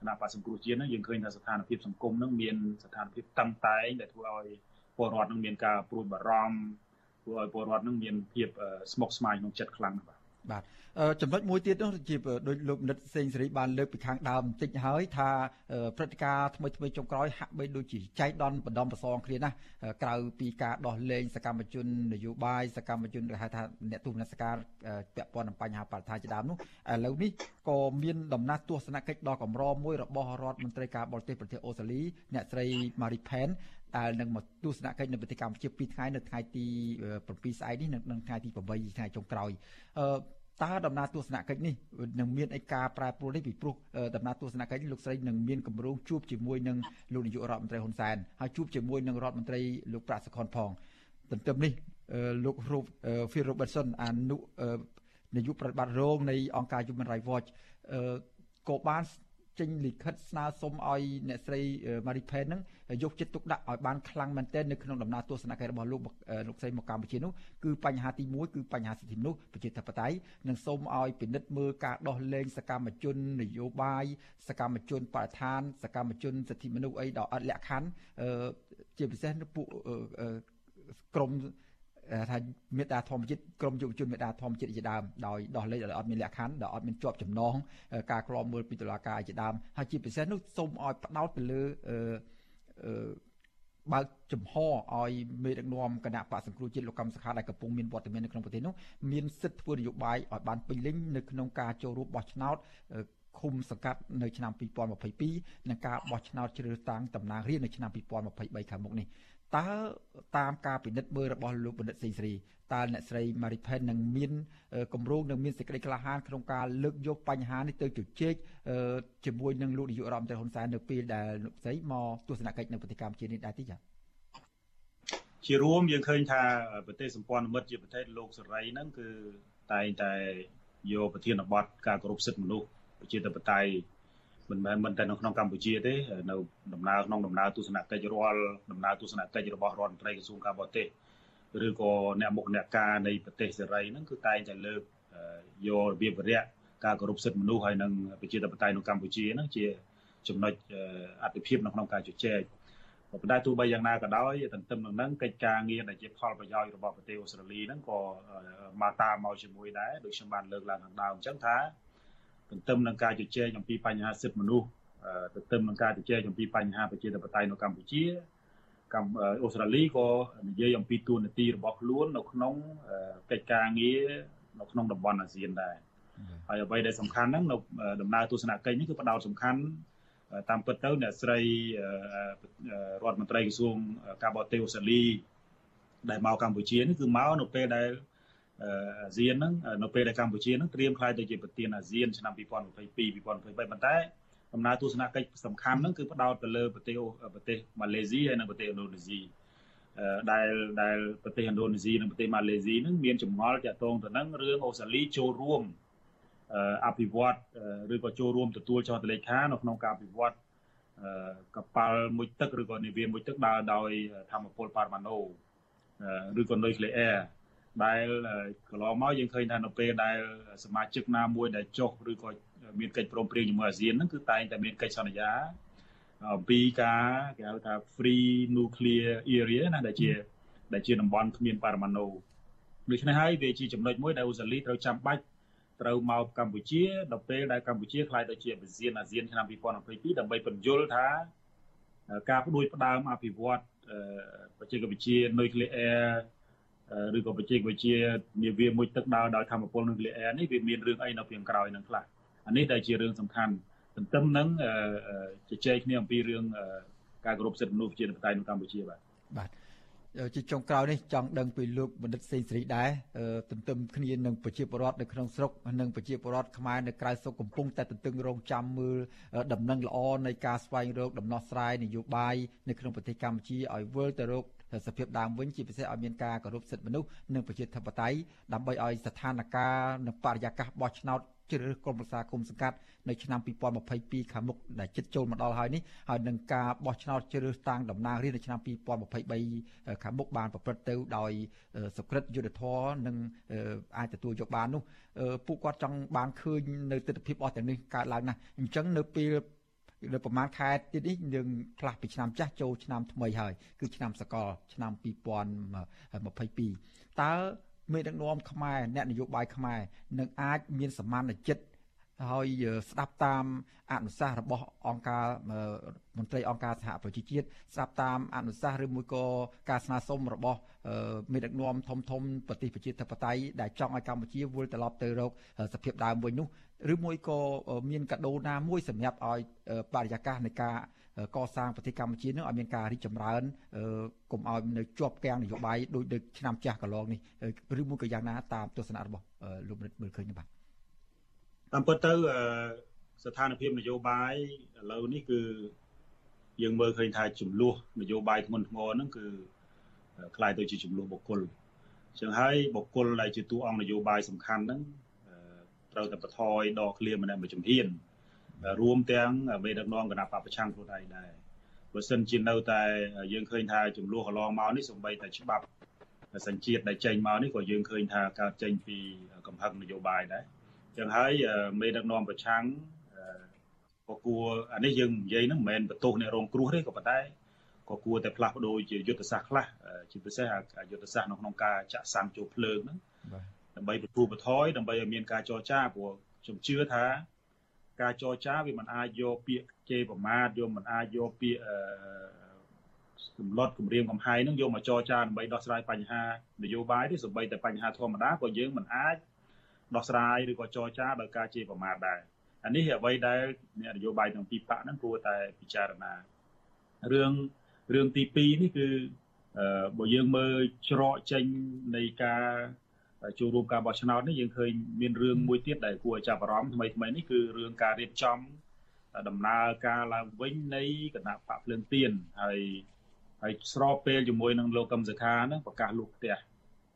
គណៈបកសង្គ្រោះជាតិហ្នឹងយើងឃើញថាស្ថានភាពសង្គមហ្នឹងមានស្ថានភាពតឹងតែងដែលធ្វើឲ្យពលរដ្ឋនឹងមានការព្រួយបារម្ភធ្វើឲ្យពលរដ្ឋនឹងមានភាពស្មុគស្មាញក្នុងចិត្តខ្លាំងណាស់បាទ បាទចំណុចមួយទៀតនោះជាដោយលោកមនិតសេងសេរីបានលើកពីខាងដើមបន្តិចហើយថាព្រឹត្តិការណ៍ថ្មីថ្មីចុងក្រោយហាក់បីដូចជាចែកដនបណ្ដំប្រសងគ្នាណាក្រៅពីការដោះលែងសកម្មជននយោបាយសកម្មជនគេហៅថាអ្នកទស្សនកិច្ចពាក់ព័ន្ធនឹងបញ្ហាបរិស្ថានជាដើមនោះឥឡូវនេះក៏មានដំណើរទស្សនកិច្ចដ៏កម្រមួយរបស់រដ្ឋមន្ត្រីការបរទេសប្រទេសអូស្ត្រាលីអ្នកស្រី Marie Pen ដែលនឹងមកទស្សនកិច្ចនៅប្រទេសកម្ពុជា2ថ្ងៃនៅថ្ងៃទី7ស្អែកនេះនិងថ្ងៃទី8ថ្ងៃចុងក្រោយអឺតើដំណើរទស្សនកិច្ចនេះនឹងមានឯការប្រែប្រួលនេះពីព្រោះដំណើរទស្សនកិច្ចនេះលោកស្រីនឹងមានកម្រងជួបជាមួយនឹងលោកនាយករដ្ឋមន្ត្រីហ៊ុនសែនហើយជួបជាមួយនឹងរដ្ឋមន្ត្រីលោកប្រាក់សុខុនផងទន្ទឹមនេះលោក Phil Robertson អនុនាយកប្រតិបត្តិរងនៃអង្គការ Human Rights Watch ក៏បាន ចេញលិខិតស្នើសុំឲ្យអ្នកស្រី Marie Pen ហ្នឹងយកចិត្តទុកដាក់ឲ្យបានខ្លាំងមែនទែននៅក្នុងដំណើរទស្សនកិច្ចរបស់លោកលោកស្រីមកកម្ពុជានោះគឺបញ្ហាទី1គឺបញ្ហាសិទ្ធិមនុស្សប្រជាធិបតេយ្យនិងសូមឲ្យពិនិត្យមើលការដោះលែងសកម្មជននយោបាយសកម្មជនបរិស្ថាន សកម្មជនសិទ្ធិមនុស្សអីដល់អត់លក្ខខណ្ឌជាពិសេសពួកក្រម ថាមេដាធម្មជាតិក្រមយុវជនមេដាធម្មជាតិជាដើមដោយដោះលែងដោយអត់មានលក្ខខណ្ឌដោយអត់មានជាប់ចំណងការក្លំមើលពីតុលាការជាដើមហើយជាពិសេសនោះសូមឲ្យផ្ដោតទៅលើអឺបើកចំហឲ្យមេដឹកនាំគណៈបកសង្គ្រោះជាតិលោកកម្មសខាដែលកំពុងមានវត្តមាននៅក្នុងប្រទេសនោះមានសិទ្ធិធ្វើនយោបាយឲ្យបានពេញលេញនៅក្នុងការចូលរួមបោះឆ្នោតឃុំសង្កាត់នៅឆ្នាំ2022និងការបោះឆ្នោតជ្រើសតាំងតំណាងរាស្ត្រនៅឆ្នាំ2023ខាងមុខនេះ តើតាមការពិនិត្យមើលរបស់លោកបណ្ឌិតសេងសេរីតើអ្នកស្រី Marie Pen នឹងមានគម្រោងនឹងមានសេចក្តីក្លាហានក្នុងការលើកយកបញ្ហានេះទៅជជែកជាមួយនឹងលោកនាយករដ្ឋមន្ត្រីហ៊ុនសែននៅពេលដែលលោកស្រីមកទស្សនកិច្ចនៅប្រទេសកម្ពុជានេះដែរទេចា៎ជារួមយើងឃើញថាប្រទេសសម្ព័ន្ធមិត្តជាប្រទេសលោកសេរីហ្នឹងគឺតែងតែយកប្រធានបទការគោរពសិទ្ធិមនុស្សប្រជាធិបតេយ្យ មិនមែនមិនតែនៅក្នុងកម្ពុជាទេនៅដំណើរក្នុងដំណើរទស្សនកិច្ចរាល់ដំណើរទស្សនកិច្ចរបស់រដ្ឋមន្ត្រីក្រសួងការបរទេសឬក៏អ្នកមុខអ្នកការនៃប្រទេសសេរីហ្នឹងគឺតែងតែលើកយករបៀបវរៈការគោរពសិទ្ធិមនុស្សហើយនិងប្រជាធិបតេយ្យនៅកម្ពុជាហ្នឹងជាចំណុចអតិភិបនៅក្នុងការជជែកប៉ុន្តែទោះបីយ៉ាងណាក៏ដោយទន្ទឹមនឹងហ្នឹងកិច្ចការងារដែលជាផលប្រយោជន៍របស់ប្រទេសអូស្ត្រាលីហ្នឹងក៏មកតាមមកជាមួយដែរដូចខ្ញុំបានលើកឡើងខាងដើមអញ្ចឹងថា ទន្ទឹមនឹងការជជែកអំពីបញ្ហាសិទ្ធិមនុស្សទន្ទឹមនឹងការជជែកអំពីបញ្ហាប្រជាធិបតេយ្យនៅកម្ពុជាកម្ពុជាអូស្ត្រាលីក៏និយាយអំពីទួនាទីរបស់ខ្លួននៅក្នុងកិច្ចការងារនៅក្នុងតំបន់អាស៊ានដែរហើយអ្វីដែលសំខាន់ហ្នឹងនៅដំណើរទស្សនកិច្ចនេះគឺផ្ដោតសំខាន់តាមពិតទៅអ្នកស្រីរដ្ឋមន្ត្រីក្រសួងការបរទេសអូស្ត្រាលីដែលមកកម្ពុជានេះគឺមកនៅពេលដែល អាស៊ានហ្នឹងនៅពេលដែលកម្ពុជាហ្នឹងត្រៀមខ្លាយទៅជាប្រធានអាស៊ានឆ្នាំ2022 2023ប៉ុន្តែដំណើរទស្សនកិច្ចសំខាន់ហ្នឹងគឺផ្ដោតទៅលើប្រទេសប្រទេសម៉ាឡេស៊ីហើយនិងប្រទេសឥណ្ឌូនេស៊ីដែលដែលប្រទេសឥណ្ឌូនេស៊ីនិងប្រទេសម៉ាឡេស៊ីហ្នឹងមានចម្ងល់តាក់ទងទៅនឹងរឿងអូស្ត្រាលីចូលរួមអភិវឌ្ឍឬក៏ចូលរួមទទួលចុះតលេខានៅក្នុងការអភិវឌ្ឍកប៉ាល់មួយទឹកឬក៏នាវាមួយទឹកដើរដោយធម្មពលប៉ារ៉ាម៉ាណូឬក៏ nuclear ដែលកន្លងមកយើងឃើញថានៅពេលដែលសមាជិកណាមួយដែលចុះឬក៏មានកិច្ចព្រមព្រៀងជាមួយអាស៊ានហ្នឹងគឺតែងតែមានកិច្ចសន្យាអំពីការគេហៅថា free nuclear area ណាដែលជាដែលជាតំបន់គ្មានបរមាណូដូច្នេះហើយវាជាចំណុចមួយដែលអូស្ត្រាលីត្រូវចាំបាច់ត្រូវមកកម្ពុជាដល់ពេលដែលកម្ពុជាខ្លាយទៅជាអាស៊ានអាស៊ានឆ្នាំ2022ដើម្បីបញ្យល់ថាការបដួយផ្ដើមអភិវឌ្ឍបច្ចេកវិទ្យា nuclear ឬក៏បច្ចេកវិទ្យានាវាមួយទឹកដើរដោយធម្មពលនឹង nuclear នេះវាមានរឿងអីនៅពីក្រោយនឹងខ្លះអានេះដែលជារឿងសំខាន់ទន្ទឹមនឹងជជែកគ្នាអំពីរឿងការគោរពសិទ្ធិមនុស្សជាបតៃនៅកម្ពុជាបាទបាទជាចុងក្រោយនេះចង់ដឹងពីលោកបណ្ឌិតសេងសេរីដែរទន្ទឹមគ្នានឹងប្រជាពលរដ្ឋនៅក្នុងស្រុកនិងប្រជាពលរដ្ឋខ្មែរនៅក្រៅស្រុកកំពុងតែទន្ទឹងរង់ចាំមើលដំណឹងល្អនៃការស្វែងរកដំណោះស្រាយនយោបាយនៅក្នុងប្រទេសកម្ពុជាឲ្យវិលទៅរក សភាពដើមវិញជាពិសេសឲ្យមានការគោរពសិទ្ធិមនុស្សនិងប្រជាធិបតេយ្យដើម្បីឲ្យស្ថានភាពនិងបរិយាកាសបោះឆ្នោតជ្រើសរើសក្រុមប្រឹក្សាគុំសង្កាត់នៅឆ្នាំ2022ខាងមុខដែលជិតចូលមកដល់ហើយនេះហើយនឹងការបោះឆ្នោតជ្រើសរើសតាំងតំណាងរាស្ត្រនៅឆ្នាំ2023ខាងមុខបានប្រព្រឹត្តទៅដោយសុក្រិតយុទ្ធធរនិងអាចទទួលយកបាននោះពួកគាត់ចង់បានឃើញនៅទស្សនវិជ្ជាអស់ទាំងនេះកើតឡើងណាស់អញ្ចឹងនៅពេល នៅប្រហែលខែទៀតនេះយើងផ្លាស់ពីឆ្នាំចាស់ចូលឆ្នាំថ្មីហើយគឺឆ្នាំសកលឆ្នាំ2022តើមេដឹកនាំខ្មែរអ្នកនយោបាយខ្មែរនឹងអាចមានសមានចិត្ត ហើយស្ដាប់តាមអនុសាសន៍របស់អង្គការមន្ត្រីអង្គការសហប្រជាជាតិស្ដាប់តាមអនុសាសន៍ឬមួយក៏ការស្នើសុំរបស់មេដឹកនាំធំធំប្រទេសប្រជាធិបតេយ្យដែលចង់ឲ្យកម្ពុជាវិលត្រឡប់ទៅរកសភាពដើមវិញនោះឬមួយក៏មានកដោណាមួយសម្រាប់ឲ្យបរិយាកាសនៃការកសាងប្រទេសកម្ពុជានឹងឲ្យមានការរីកចម្រើនកុំឲ្យនៅជាប់គាំងនយោបាយដោយដូចឆ្នាំចាស់កន្លងនេះឬមួយក៏យ៉ាងណាតាមទស្សនៈរបស់លោកមនិតមើលឃើញបាទ តាមពិតទៅស្ថានភាពនយោបាយឥឡូវនេះគឺយើងមើលឃើញថាចំនួននយោបាយធ្ងន់ធ្ងរហ្នឹងគឺคล้ายទៅជាចំនួនបុគ្គល ចឹងហើយបុគ្គលដែលជាតួអង្គនយោបាយសំខាន់ហ្នឹងត្រូវតែបន្ថយដកឃ្លាម្នាក់មួយជំហានរួមទាំងមេដឹកនាំគណៈបពប្រឆាំងខ្លួនឯងដែរបើសិនជានៅតែយើងឃើញថាចំនួនកន្លងមកនេះសំបីតែច្បាប់សញ្ជាតិដែលចេញមកនេះក៏យើងឃើញថាកើតចេញពីកំហឹងនយោបាយដែរ ចឹងហើយមេដឹកនាំប្រឆាំងក៏គួរអានេះយើងនិយាយហ្នឹងមិនមែនបន្ទោសអ្នករងគ្រោះទេក៏ប៉ុន្តែក៏គួរតែផ្លាស់ប្ដូរជាយុទ្ធសាស្ត្រខ្លះជាពិសេសយុទ្ធសាស្ត្រនៅក្នុងការចាក់សាំចូលភ្លើងហ្នឹងដើម្បីបទូបថយដើម្បីឲ្យមានការចរចាព្រោះខ្ញុំជឿថាការចរចាវាមិនអាចយកពាក្យជេរប្រមាថយកមិនអាចយកពាក្យសម្លុតគម្រាមកំហែងនឹងយកមកចរចាដើម្បីដោះស្រាយបញ្ហានយោបាយទេសូម្បីតែបញ្ហាធម្មតាក៏យើងមិនអាច ដោះស្រាយឬក៏ចរចាដោយការជេរប្រមាថដែរអានេះអ្វីដែលអ្នកនយោបាយទាំងពីរបកហ្នឹងគួរតែពិចារណារឿងរឿងទី2នេះគឺបើយើងមើលច្រកចេញនៃការចូលរួមការបោះឆ្នោតនេះយើងឃើញមានរឿងមួយទៀតដែលគួរឲ្យចាប់អារម្មណ៍ថ្មីថ្មីនេះគឺរឿងការរៀបចំដំណើរការឡើងវិញនៃគណៈបកភ្លើងទៀនហើយហើយស្របពេលជាមួយនឹងលោកកឹមសុខាហ្នឹងប្រកាសលូកផ្ទះ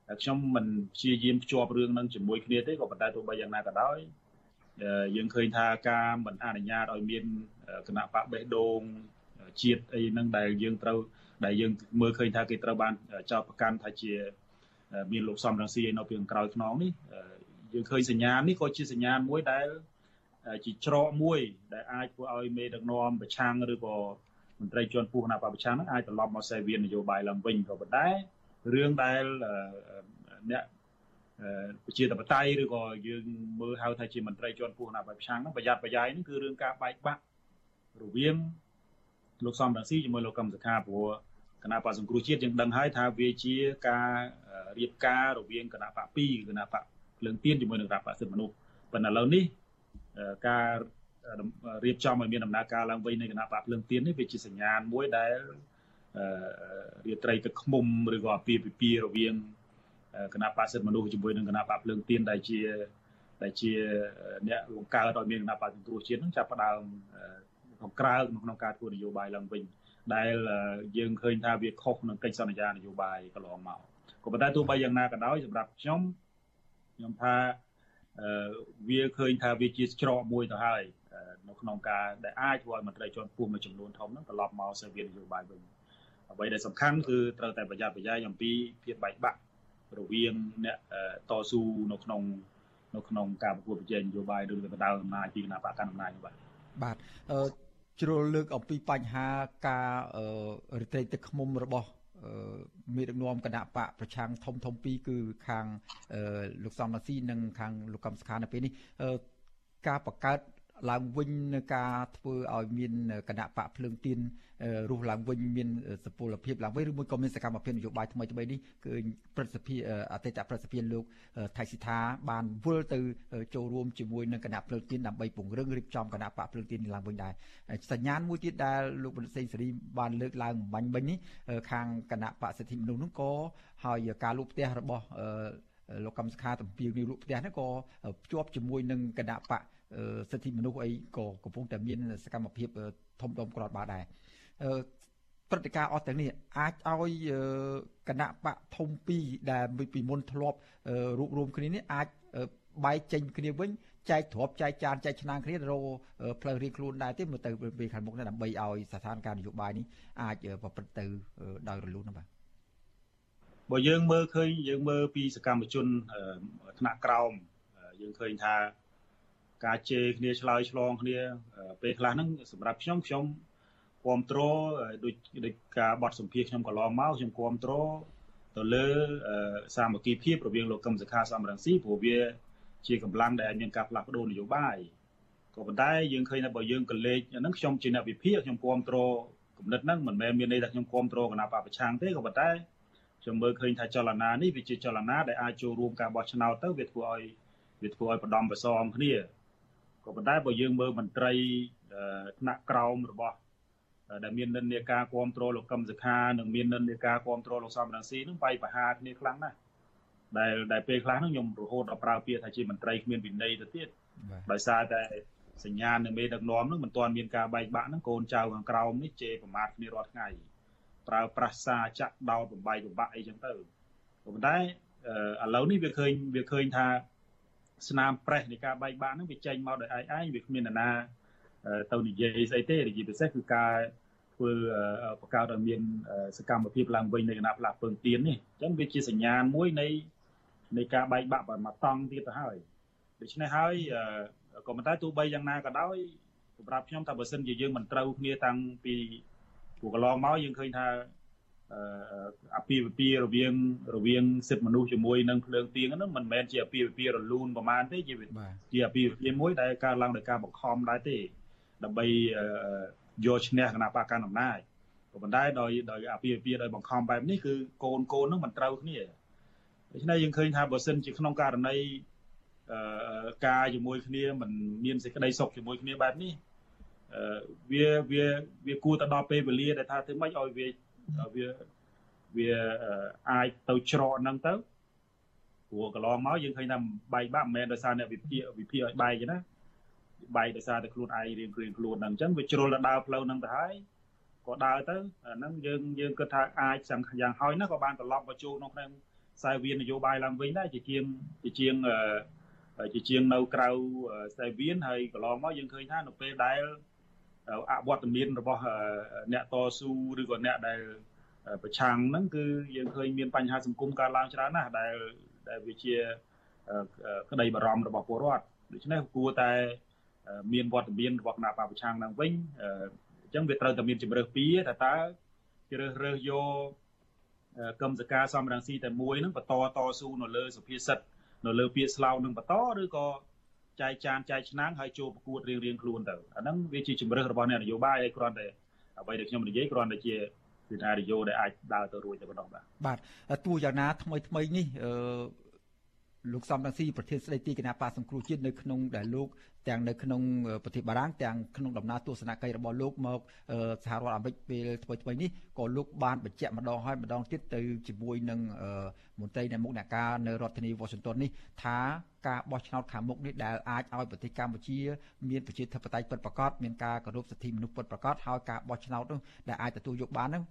ហើយខ្ញុំមិនព្យាយាមភ្ជាប់រឿងហ្នឹងជាមួយគ្នាទេក៏ប៉ុន្តែទោះបីយ៉ាងណាក៏ដោយយើងឃើញថាការមិនអនុញ្ញាតឲ្យមានគណៈបកបេះដូងជាតិអីហ្នឹងដែលយើងត្រូវដែលយើងមើលឃើញថាគេត្រូវបានចោទប្រកាន់ថាជាមានលោកសំរងស៊ីនៅពីក្រោយខ្នងនេះយើងឃើញសញ្ញានេះក៏ជាសញ្ញាមួយដែលជាច្រកមួយដែលអាចធ្វើឲ្យមេដឹកនាំប្រឆាំងឬក៏មន្ត្រីជាន់ខ្ពស់គណៈបព្វប្រឆាំងហ្នឹងអាចត្រឡប់មកសេវីននយោបាយឡើងវិញក៏ប៉ុន្តែ រឿងដែលអ្នកប្រជាធិបតេយ្យឬក៏យើងមើលហៅថាជាមន្ត្រីជាន់ខ្ពស់គណៈបព្វប្រឆាំងហ្នឹងប្រយ័ត្នប្រយែងហ្នឹងគឺរឿងការបែកបាក់រវាងលោកសំរងស៊ីជាមួយលោកកឹមសុខាព្រោះគណៈបកសង្គ្រោះជាតិយើងដឹងហើយថាវាជាការរៀបការរវាងគណៈបក2គណៈបកភ្លើងទៀនជាមួយនឹងគណៈបកសិទ្ធិមនុស្សប៉ុន្តែឥឡូវនេះការរៀបចំឲ្យមានដំណើរការឡើងវិញនៃគណៈបកភ្លើងទៀននេះវាជាសញ្ញាណមួយដែល រាត្រីទឹកខ្មុំឬក៏អាពាហ៍ពិពាហ៍រវាងគណៈបកសិទ្ធិមនុស្សជាមួយនឹងគណៈបកភ្លើងទៀនដែលជាដែលជាអ្នកបង្កើតឲ្យមានគណៈបកសង្គ្រោះជាតិនឹងចាប់ផ្ដើមក្នុងក្រៅក្នុងការធ្វើនយោបាយឡើងវិញដែលយើងឃើញថាវាខុសនឹងកិច្ចសន្យានយោបាយកន្លងមកក៏ប៉ុន្តែទោះបីយ៉ាងណាក៏ដោយសម្រាប់ខ្ញុំខ្ញុំថាវាឃើញថាវាជាច្រកមួយទៅហើយនៅក្នុងការដែលអាចធ្វើឲ្យមន្ត្រីជាន់ខ្ពស់មួយចំនួនធំហ្នឹងត្រឡប់មកសេវានយោបាយវិញ អ្វីដែលសំខាន់គឺត្រូវតែប្រយ័ត្នប្រយែងអំពីភាពបែកបាក់រវាងអ្នកតស៊ូនៅក្នុងនៅក្នុងការប្រកួតប្រជែងនយោបាយឬក៏ដៅអំណាចពីគណៈបកកណ្ដាលអំណាចបាទបាទអឺជ្រុលលើកអំពីបញ្ហាការរិទ្ធិទឹកខ្មុំរបស់មេដឹកនាំគណៈបកប្រឆាំងធំធំពីរគឺខាងលោកសំរាស៊ីនិងខាងលោកកំសខានៅពេលនេះការបង្កើតឡើងវិញនៅការធ្វើឲ្យមានគណៈបកភ្លើងទៀន រស់ឡើងវិញមានសពលភាពឡើងវិញឬមួយក៏មានសកម្មភាពនយោបាយថ្មីថ្មីនេះគឺព្រឹទ្ធសភាអតីតព្រឹទ្ធសភាលោកថៃស៊ីថាបានវិលទៅចូលរួមជាមួយនឹងគណៈភ្លើងទៀនដើម្បីពង្រឹងរៀបចំគណៈបកភ្លើងទៀនឡើងវិញដែរសញ្ញាណមួយទៀតដែលលោកបណ្ឌិតសេងសេរីបានលើកឡើងបំបញ្ញមិញនេះខាងគណៈបកសិទ្ធិមនុស្សនោះក៏ហើយការលូកផ្ទះរបស់លោកកម្មសខាតំពីងនេះលក់ផ្ទះហ្នឹងក៏ភ្ជាប់ជាមួយនឹងគណៈបកសិទ្ធិមនុស្សអីក៏កំពុងតែមានសកម្មភាពធំដុំក្របបាដែរ ព្រឹត្តិការណ៍អស់ទាំងនេះអាចឲ្យគណៈបកធំពីរដែលពីមុនធ្លាប់រួបរวมគ្នានេះអាចបែកចេញគ្នាវិញចែកទ្របចែកចានចែកឆ្នាំងគ្នារោផ្លូវរៀងខ្លួនដែរទេមើលទៅពេលខាងមុខនេះដើម្បីឲ្យស្ថានភាពនយោបាយនេះអាចប្រព្រឹត្តទៅដោយរលូនណាបាទបើយើងមើលឃើញយើងមើលពីសកម្មជនថ្នាក់ក្រោមយើងឃើញថាការជេរគ្នាឆ្លើយឆ្លងគ្នាពេលខ្លះហ្នឹងសម្រាប់ខ្ញុំខ្ញុំ គ្រប់គ្រងដូចដូចការបត់សម្ភាសខ្ញុំកន្លងមកខ្ញុំគ្រប់គ្រងទៅលើសាមគ្គីភាពរវាងលោកកឹមសុខាសំរងស៊ីព្រោះវា ជាកម្លាំងដែលមានការផ្លាស់ប្ដូរនយោបាយក៏ប៉ុន្តែយើងឃើញថាបើយើងកលេចហ្នឹងខ្ញុំជាអ្នកវិភាគខ្ញុំគ្រប់គ្រងគំនិតហ្នឹងមិនមែនមានន័យថាខ្ញុំគ្រប់គ្រងគណៈបពប្រឆាំងទេក៏ប៉ុន្តែខ្ញុំមើលឃើញថាចលនានេះវាជាចលនាដែលអាចចូលរួមការបោះឆ្នោតទៅវាធ្វើឲ្យវាធ្វើឲ្យបដំប្រសមគ្នាក៏ប៉ុន្តែបើយើងមើលមន្ត្រីថ្នាក់ក្រោមរបស់ ដែលមាននិន្នាការគ្រប់គ្រងលោកកឹមសុខានិងមាននិន្នាការគ្រប់គ្រងលោកសំរងស៊ីនឹងបែកប្រហារគ្នាខ្លាំងណាស់ដែលដែលពេលខ្លះហ្នឹងខ្ញុំរហូតដល់ប្រើពាក្យថាជាមន្ត្រីគ្មានវិន័យទៅទៀតដោយសារតែសញ្ញាណនៅមេដឹកនាំហ្នឹងមិនទាន់មានការបែកបាក់ហ្នឹងកូនចៅខាងក្រោមនេះជេរប្រមាថគ្នារាល់ថ្ងៃប្រើប្រាស់សារចាក់ដោតបំបីបំបាក់អីចឹងទៅប៉ុន្តែឥឡូវនេះវាឃើញវាឃើញថាស្នាមប្រេះនៃការបែកបាក់ហ្នឹងវាចេញមកដោយឯងឯងវាគ្មាននរណា ទៅនិយាយស្អីទេជាពិសេសគឺការធ្វើបង្កើតឲ្យមានសកម្មភាពឡើងវិញនៃគណៈផ្លាស់ពើងទៀននេះអញ្ចឹងវាជាសញ្ញាណមួយនៃនៃការបែកបាក់បើមកតង់ទៀតទៅហើយដូច្នេះហើយក៏ប៉ុន្តែទោះបីយ៉ាងណាក៏ដោយសម្រាប់ខ្ញុំថាបើសិនជាយើងមិនត្រូវគ្នាតាំងពីព្រោះកន្លងមកយើងឃើញថាអាពាហ៍ពិពាហ៍រវាងរវាងសិទ្ធិមនុស្សជាមួយនឹងភ្លើងទៀងហ្នឹងមិនមែនជាអាពាហ៍ពិពាហ៍រលូនប្រមាណទេជាជាអាពាហ៍ពិពាហ៍មួយដែលកើតឡើងដោយការបង្ខំដែរទេ ដើម្បីយកឈ្នះគណៈបកកណ្ដាលអំណាចក៏ប៉ុន្តែដោយដោយអាពាហ៍ពិពាហ៍ដោយបង្ខំបែបនេះគឺកូនកូនហ្នឹងមិនត្រូវគ្នាដូច្នេះយើងឃើញថាបើសិនជាក្នុងករណីអឺការជាមួយគ្នាមិនមានសេចក្តីសុខជាមួយគ្នាបែបនេះអឺវាវាវាគួរទៅដល់ពេលវេលាដែលថាធ្វើម៉េចឲ្យវាវាវាអាចទៅច្រកហ្នឹងទៅព្រោះកន្លងមកយើងឃើញថាបែកបាក់មិនមែនដោយសារអ្នកវិភាគវិភាគឲ្យបែកទេណា បែកដោយសារតែខ្លួនឯងរៀងខ្លួនខ្លួនហ្នឹងអញ្ចឹងវាជ្រុលទៅដើរផ្លូវហ្នឹងទៅហើយក៏ដើរទៅអាហ្នឹងយើងយើងគិតថាអាចសំខាន់យ៉ាងហោចណាស់ក៏បានត្រឡប់មកចូលក្នុងក្នុងខ្សែវានយោបាយឡើងវិញដែរជាជាងជាជាងជាជាងនៅក្រៅខ្សែវានហើយកន្លងមកយើងឃើញថានៅពេលដែលអវត្តមានរបស់អ្នកតស៊ូឬក៏អ្នកដែលប្រឆាំងហ្នឹងគឺយើងឃើញមានបញ្ហាសង្គមកើតឡើងច្រើនណាស់ដែលដែលវាជាក្តីបារម្ភរបស់ពលរដ្ឋដូច្នេះគួរតែ មានវត្តមានរបស់គណៈបព្វប្រឆាំងឡើងវិញអញ្ចឹងវាត្រូវតែមានជំរើសពីរថាតើជ្រើសរើសយកកម្មសការសំរងស៊ីតែមួយហ្នឹងបន្តតស៊ូនៅលើសុភាសិតនៅលើពាក្យស្លោកនឹងបន្តឬក៏ចែកចានចែកឆ្នាំងហើយចូលប្រកួតរៀងរៀងខ្លួនទៅអាហ្នឹងវាជាជំរើសរបស់អ្នកនយោបាយហើយគ្រាន់តែអ្វីដែលខ្ញុំនិយាយគ្រាន់តែជាសេណារីយ៉ូដែលអាចដើរទៅរួចតែប៉ុណ្ណោះបាទបាទទោះយ៉ាងណាថ្មីថ្មីនេះអឺ លោកសំរងស៊ីប្រធានស្ដីទីគណៈបកសង្គ្រោះជាតិនៅក្នុងដែលលោកទាំងនៅក្នុងប្រទេសបារាំងទាំងក្នុងដំណើរទស្សនកិច្ចរបស់លោកមកសហរដ្ឋអាមេរិកពេលថ្មីថ្មីនេះក៏លោកបានបញ្ជាក់ម្ដងហើយម្ដងទៀតទៅជាមួយនឹងមន្ត្រីនៃមុខអ្នកការនៅរដ្ឋធានី Washington នេះថាការបោះឆ្នោតខាងមុខនេះដែលអាចឲ្យប្រទេសកម្ពុជាមានប្រជាធិបតេយ្យពិតប្រាកដមានការគោរពសិទ្ធិមនុស្សពិតប្រាកដហើយការបោះឆ្នោតនោះដែលអាចទទួលយកបាននោះ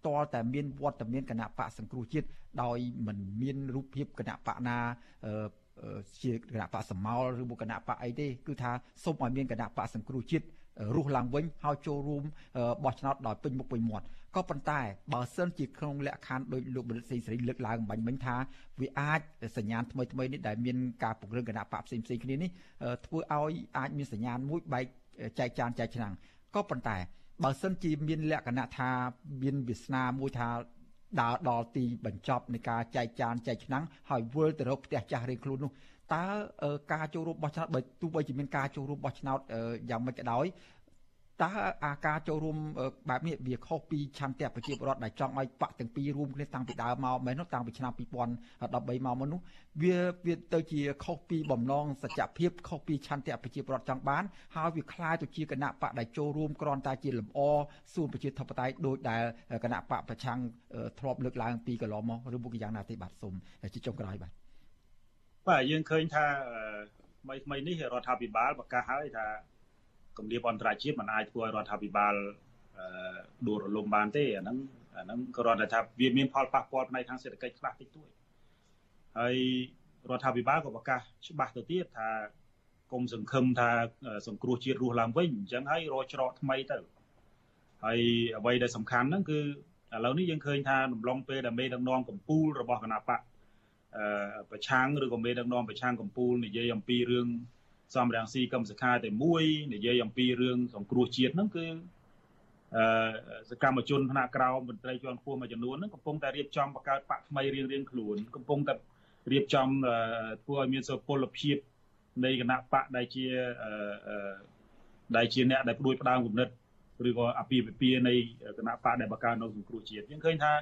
ផ្ទាល់តែមានវត្តមានគណៈបកសង្គ្រោះជាតិដោយមិនមានរូបភាពគណៈបកណាជាគណៈបកសមោលឬមួយគណៈបកអីទេគឺថាសូមឲ្យមានគណៈបកសង្គ្រោះជាតិរស់ឡើងវិញហើយចូលរួមបោះឆ្នោតដោយពេញមុខពេញមាត់ក៏ប៉ុន្តែបើសិនជាក្នុងលក្ខខណ្ឌដោយលោកបណ្ឌិតសេងសេរីលើកឡើងបាញ់មិញថាវាអាចសញ្ញាណថ្មីថ្មីនេះដែលមានការពង្រឹងគណៈបកផ្សេងផ្សេងគ្នានេះធ្វើឲ្យអាចមានសញ្ញាណមួយបែកចែកចានចែកឆ្នាំងក៏ប៉ុន្តែ បើសិនជាមានលក្ខណៈថាមានវាសនាមួយថាដើរដល់ទីបញ្ចប់នៃការចែកចានចែកឆ្នាំងហើយវិលទៅរកផ្ទះចាស់រៀងខ្លួននោះតើការចូលរួមបោះឆ្នោតបើទោះបីជាមានការចូលរួមបោះឆ្នោតយ៉ាងម៉េចក៏ដោយ តើអាការចូលរួមបែបនេះវាខុសពីឆន្ទៈប្រជាពលរដ្ឋដែលចង់ឲ្យបកទាំងពីររួមគ្នាតាំងពីដើមមកមែននោះតាំងពីឆ្នាំ2013មកមកនោះវាវាទៅជាខុសពីបំណងសច្ចភាពខុសពីឆន្ទៈប្រជាពលរដ្ឋចង់បានហើយវាคล้ายទៅជាគណៈបកដែលចូលរួមគ្រាន់តែជាលំអសួនប្រជាធិបតេយ្យដោយដែលគណៈបកប្រឆាំងធ្លាប់លើកឡើងពីកន្លងមកឬមួយយ៉ាងណាទេបាទសូមជាចុងក្រោយបាទបាទយើងឃើញថាថ្មីថ្មីនេះរដ្ឋាភិបាលប្រកាសហើយថា គម្រាមអន្តរជាតិมันអាចធ្វើឲ្យរដ្ឋាភិបាលដួលរលំបានទេអាហ្នឹងអាហ្នឹងក៏រដ្ឋថាវាមានផលប៉ះពាល់ផ្នែកខាងសេដ្ឋកិច្ចខ្លះតិចតួចហើយរដ្ឋាភិបាលក៏ប្រកាសច្បាស់ទៅទៀតថាគុំសង្ឃឹមថាសង្គ្រោះជាតិរស់ឡើងវិញអញ្ចឹងហើយរកច្រកថ្មីទៅហើយអ្វីដែលសំខាន់ហ្នឹងគឺឥឡូវនេះយើងឃើញថាដំឡុងពេលដែលមេដឹកនាំកម្ពុជារបស់គណៈបកអឺប្រឆាំងឬក៏មេដឹកនាំប្រឆាំងកម្ពុជានិយាយអំពីរឿង សំរងស៊ីកម្មសខាតែមួយនិយាយអំពីរឿងសង្គ្រោះជាតិហ្នឹងគឺអឺសកម្មជនថ្នាក់ក្រោមមន្ត្រីជាន់ខ្ពស់មួយចំនួនហ្នឹងកំពុងតែរៀបចំបង្កើតបកថ្មីរៀងរៀងខ្លួនកំពុងតែរៀបចំធ្វើឲ្យមានសុពលភាពនៃគណៈបកដែលជាអឺដែលជាអ្នកដែលផ្ដួចផ្ដើមគំនិតឬក៏អភិវិពានៃគណៈបកដែលបង្កើតនៅសង្គ្រោះជាតិយើងឃើញថា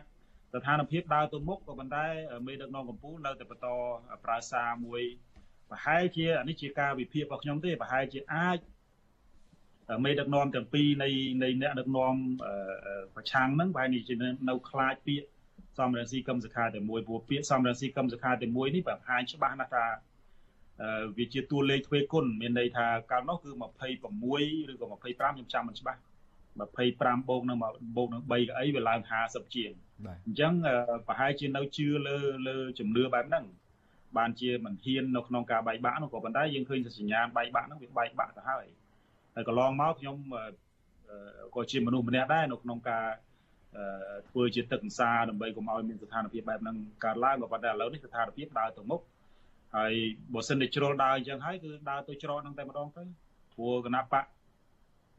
ស្ថានភាពដើរទៅមុខក៏ប៉ុន្តែមេដឹកនាំកម្ពុជានៅតែបន្តប្រើសារមួយ ប្រហែលជាអានេះជាការវិភាគរបស់ខ្ញុំទេប្រហែលជាអាចមេដឹកនាំទាំងពីរនៃនៃអ្នកដឹកនាំប្រឆាំងហ្នឹងប្រហែលជានៅខ្លាចពាក្យសំរងស៊ីកឹមសខាតែមួយព្រោះពាក្យសំរងស៊ីកឹមសខាតែមួយនេះបង្ហាញច្បាស់ណាស់ថាវាជាតួលេខទ្វេគុណមានន័យថាកាលនោះគឺ26ឬក៏25ខ្ញុំចាំមិនច្បាស់25បូកនឹងបូកនឹង3កៅអីវាឡើង50ជាងបាទអញ្ចឹងប្រហែលជានៅជឿលើលើជំនឿបែបហ្នឹង បានជាមិនហ៊ាននៅក្នុងការបែកបាក់នោះក៏ប៉ុន្តែយើងឃើញសញ្ញាណបែកបាក់ហ្នឹងវាបែកបាក់ទៅហើយហើយកន្លងមកខ្ញុំក៏ជាមនុស្សម្នាក់ដែរនៅក្នុងការធ្វើជាទឹកអង្សាដើម្បីកុំឲ្យមានស្ថានភាពបែបហ្នឹងកើតឡើងក៏ប៉ុន្តែឥឡូវនេះស្ថានភាពដើរទៅមុខហើយបើសិនតែជ្រុលដើរអញ្ចឹងហើយគឺដើរទៅច្រកហ្នឹងតែម្ដងទៅព្រោះគណៈបក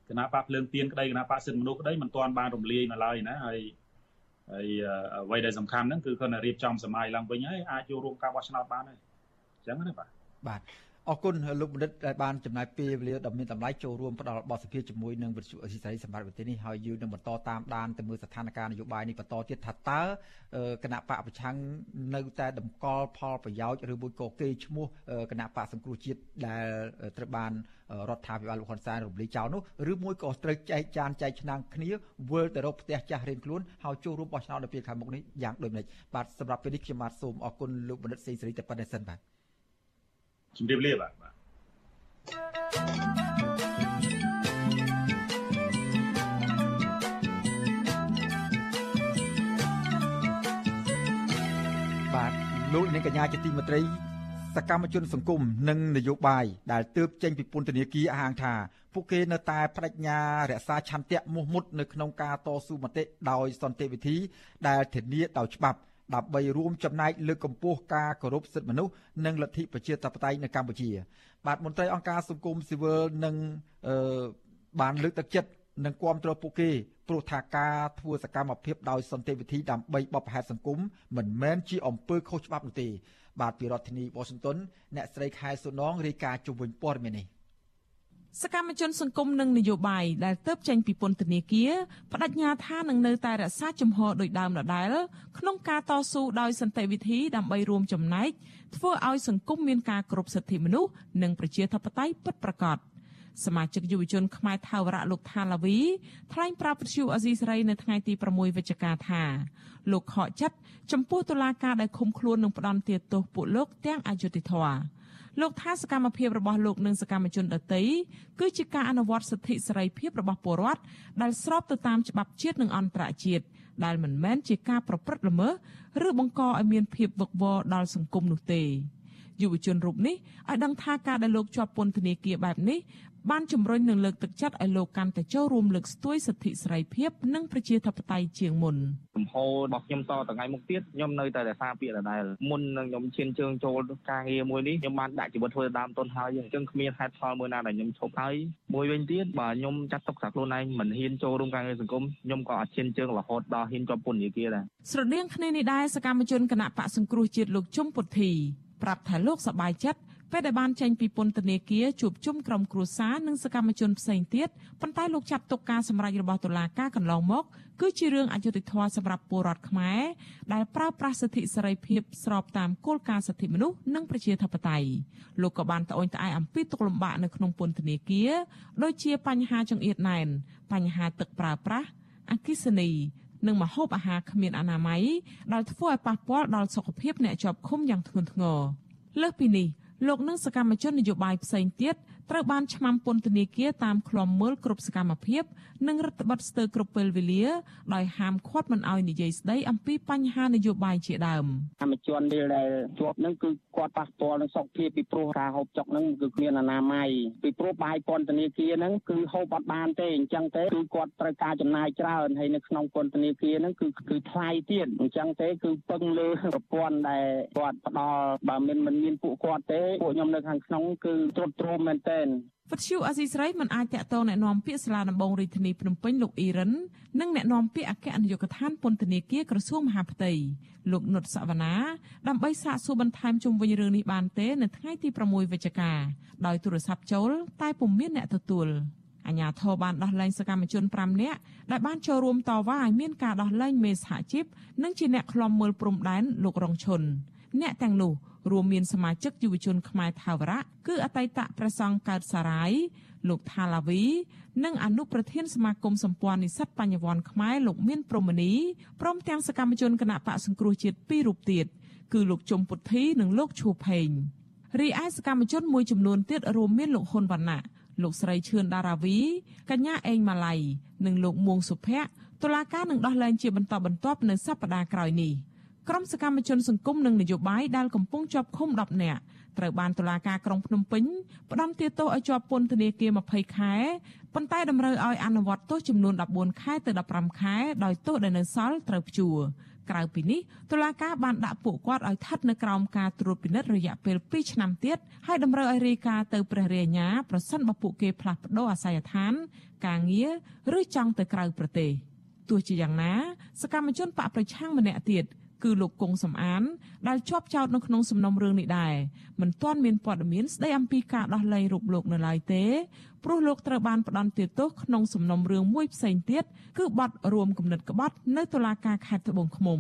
គណៈបកភ្លើងទៀនក្តីគណៈបកសិទ្ធិមនុស្សក្តីមិនទាន់បានរំលាយនៅឡើយណាហើយ ហើយអ្វីដែលសំខាន់ហ្នឹងគឺគាត់រៀបចំសម័យឡើងវិញហើយអាចចូលរួមការបោះឆ្នោតបានហើយអញ្ចឹងណាបាទបាទ អរគុណលោកបណ្ឌិតដែលបានចំណាយពេលវេលាដ៏មានតម្លៃចូលរួមផ្ដល់បទសភាជាមួយនឹងវិទ្យុអេស៊ីសរ៉ៃសម្រាប់ប្រទេសនេះហើយយើងនឹងបន្តតាមដានទៅមើលស្ថានភាពនយោបាយនេះបន្តទៀតថាតើគណៈបកប្រឆាំងនៅតែតម្កល់ផលប្រយោជន៍ឬមួយក៏គេឈ្មោះគណៈបកសង្គ្រោះជាតិដែលត្រូវបានរដ្ឋាភិបាលលោកហ៊ុនសែនរំលាយចោលនោះឬមួយក៏ត្រូវចែកចានចែកឆ្នាំងគ្នាវិលទៅរកផ្ទះចាស់រៀងខ្លួនហើយចូលរួមបោះឆ្នោតនៅពេលខាងមុខនេះយ៉ាងដូចម្តេចបាទសម្រាប់ពេលនេះខ្ញុំបាទសូមអរគុណលោកបណ្ឌិតសេងសេរីតែប៉ុណ្្នេះសិនបាទ ជំរាបលាបាទបាទបាទលោកនាងកញ្ញាជាទីមេត្រីសកម្មជនសង្គមនិងនយោបាយដែលទើបចេញពីពន្ធនាគារអះអាងថាពួកគេនៅតែបដិញ្ញារក្សាឆន្ទៈមោះមុតនៅក្នុងការតស៊ូមតិដោយសន្តិវិធីដែលធានាដោយច្បាប់ ដើម្បីរួមចំណែកលើកកម្ពស់ការគោរពសិទ្ធិមនុស្សនិងលទ្ធិប្រជាធិបតេយ្យនៅកម្ពុជា បាទមន្ត្រីអង្គការសង្គមស៊ីវិលនឹងអឺបានលើកទឹកចិត្តនិងគាំទ្រពួកគេព្រោះថាការធ្វើសកម្មភាពដោយសន្តិវិធីដើម្បីបបផែតសង្គមមិនមែនជាអំពើខុសច្បាប់នោះទេ បាទពីរដ្ឋធានី Washington អ្នកស្រីខែសុនងរាយការណ៍ជុំវិញព័ត៌មាននេះ សកម្មជនសង្គមនិងនយោបាយដែលទៅចេញពីពន្ធនាគារបដិញ្ញាថានឹងនៅតែរក្សាជំហរដូចដើមដដែលក្នុងការតស៊ូដោយសន្តិវិធីដើម្បីរួមចំណែកធ្វើឲ្យសង្គមមានការគោរពសិទ្ធិមនុស្សនិងប្រជាធិបតេយ្យពិតប្រាកដសមាជិកយុវជនខ្មែរថាវរៈលោកថាឡាវីថ្លែងប្រាប់វិទ្យុអាស៊ីសេរីនៅថ្ងៃទី6វិច្ឆិកាថាលោកខកចិត្តចំពោះតុលាការដែលឃុំខ្លួននិងផ្ដន្ទាទោសពួកលោកទាំងអយុធធម៌ លោកថាសកម្មភាពរបស់លោកនិងសកម្មជនដទៃគឺជាការអនុវត្តសិទ្ធិសេរីភាពរបស់ពលរដ្ឋដែលស្របទៅតាមច្បាប់ជាតិនិងអន្តរជាតិដែលមិនមែនជាការប្រព្រឹត្តល្មើសឬបង្កឲ្យមានភាពវឹកវរដល់សង្គមនោះទេ យុវជនរូបនេះឲ្យដឹងថាការដែលលោកជាប់ពន្ធនាគារបែបនេះបានជំរុញនិងលើកទឹកចិត្តឲ្យលោកកាន់តែចូលរួមលើកស្ទួយសិទ្ធិសេរីភាពនិងប្រជាធិបតេយ្យជាងមុនចំហរបស់ខ្ញុំតថ្ងៃមុខទៀតខ្ញុំនៅតែរក្សាពាក្យដដែលមុននឹងខ្ញុំឈានជើងចូលការងារមួយនេះខ្ញុំបានដាក់ជីវិតធ្វើដើមទុនហើយអញ្ចឹងគ្មានហេតុផលមួយណាដែលខ្ញុំឈប់ហើយមួយវិញទៀតបើខ្ញុំចាត់ទុកថាខ្លួនឯងមិនហ៊ានចូលរួមការងារសង្គមខ្ញុំក៏អត់ឈានជើងរហូតដល់ហ៊ានជាប់ពន្ធនាគារដែរស្រដៀងគ្នានេះដែរសកម្មជនគណៈបកសង្គ្រោះជាតិលោកជុំពុទ្ធី ប្រាប់ថាលោកសប្បាយចិត្តពេលដែលបានចេញពីពន្ធនាគារជួបជុំក្រុមគ្រួសារនិងសកម្មជនផ្សេងទៀតប៉ុន្តែលោកចាត់ទុកការសម្រេចរបស់តុលាការកន្លងមកគឺជារឿងអយុត្តិធម៌សម្រាប់ពលរដ្ឋខ្មែរដែលប្រើប្រាស់សិទ្ធិសេរីភាពស្របតាមគោលការណ៍សិទ្ធិមនុស្សនិងប្រជាធិបតេយ្យលោកក៏បានត្អូញត្អែអំពីទុកលំបាកនៅក្នុងពន្ធនាគារដូចជាបញ្ហាចង្អៀតណែនបញ្ហាទឹកប្រើប្រាស់អគិសនី និងម្ហូបអាហារគ្មានអនាម័យដែលធ្វើឲ្យប៉ះពាល់ដល់សុខភាពអ្នកជាប់ឃុំយ៉ាងធ្ងន់ធ្ងរលើសពីនេះលោកនិងសកម្មជននយោបាយផ្សេងទៀត ត្រូវបានឆ្មាំពន្ធនាគារតាមឃ្លាំមើលគ្រប់សកម្មភាព និងរដ្ឋបတ်ស្ទើរគ្រប់ពេលវេលាដោយហាមឃាត់មិនឲ្យនិយាយស្ដីអំពីបញ្ហានយោបាយជាដើមអមជនដែលជាប់នឹងគឺគាត់ប៉ះពាល់នឹងសុខភាពពីព្រោះការហូបចុកនឹងគឺគ្មានអនាម័យពីព្រោះបាយពន្ធនាគារនឹងគឺហូបអត់បានទេអញ្ចឹងទេគឺគាត់ត្រូវការចំណាយច្រើនហើយនៅក្នុងពន្ធនាគារនឹងគឺគឺថ្លៃទៀតអញ្ចឹងទេគឺពឹងលើប្រព័ន្ធដែលគាត់ផ្ដល់បើមិនមិនមានពួកគាត់ទេពួកខ្ញុំនៅខាងក្នុងគឺទ្រុឌទ្រោមមែនទែមែនវិទ្យុអស៊ីស្រីមិនអាចតាក់ទងណែនាំពាក្យសាលាដំបងរាជធានីភ្នំពេញលោកអ៊ីរ៉ាននិងណែនាំពាក្យអគ្គនាយកដ្ឋានពន្ធនាគារក្រសួងមហាផ្ទៃលោកនុតសវណ្ណាដើម្បីសាកសួរបន្ថែមជុំវិញរឿងនេះបានទេនៅថ្ងៃទី6វិច្ឆិកាដោយទូរស័ព្ទចូលតែពុំមានអ្នកទទួលអាញាធរបានដោះលែងសកម្មជន5នាក់ដែលបានចូលរួមតវ៉ាឲ្យមានការដោះលែងមេសហជីពនិងជាអ្នកឃ្លាំមើលព្រំដែនលោករងឈុន អ្នកទាំងនោះរួមមានសមាជិកយុវជនខ្មែរថាវរៈគឺអតីតព្រះសង្ឃកើតសារាយលោកថាឡាវី និងអនុប្រធានសមាគមសម្ព័ន្ធនិស្សិតបញ្ញវន្តខ្មែរលោកមានព្រមនីព្រមទាំងសកម្មជនគណៈបកសង្គ្រោះជាតិពីររូបទៀតគឺលោកជុំពុទ្ធីនិងលោកឈូផេងរីឯសកម្មជនមួយចំនួនទៀតរួមមានលោកហ៊ុនវណ្ណៈលោកស្រីឈឿនដារាវីកញ្ញាអេងម៉ាឡៃនិងលោកមួងសុភ័ក្រតុលាការនឹងដោះលែងជាបន្តបន្ទាប់នៅសប្តាហ៍ក្រោយនេះ ក្រុមសកម្មជនសង្គមនិងនយោបាយដែលកំពុងជាប់ឃុំ10នាក់ត្រូវបានតុលាការក្រុងភ្នំពេញផ្តន្ទាទោសឲ្យជាប់ពន្ធនាគារ20ខែប៉ុន្តែតម្រូវឲ្យអនុវត្តទោសចំនួន14ខែទៅ15ខែដោយទោសដែលនៅសល់ត្រូវព្យួរក្រៅពីនេះតុលាការបានដាក់ពួកគាត់ឲ្យស្ថិតនៅក្រោមការត្រួតពិនិត្យរយៈពេល2ឆ្នាំទៀតហើយតម្រូវឲ្យរាយការណ៍ទៅព្រះរាជអាជ្ញាប្រសិនបើពួកគេផ្លាស់ប្តូរអាសយដ្ឋាន ការងារឬចង់ទៅក្រៅប្រទេសទោះជាយ៉ាងណា សកម្មជនបកប្រឆាំងម្នាក់ទៀត គឺលោកគង់សំអានដែលជាប់ចោទនៅក្នុងសំណុំរឿងនេះដែរមិនទាន់មានព័ត៌មានស្ដីអំពីការដោះលែងរូបលោកនៅឡើយទេព្រោះលោកត្រូវបានផ្តន្ទាទោសក្នុងសំណុំរឿងមួយផ្សេងទៀតគឺបទរួមគំនិតក្បត់នៅតុលាការខេត្តត្បូងឃ្មុំ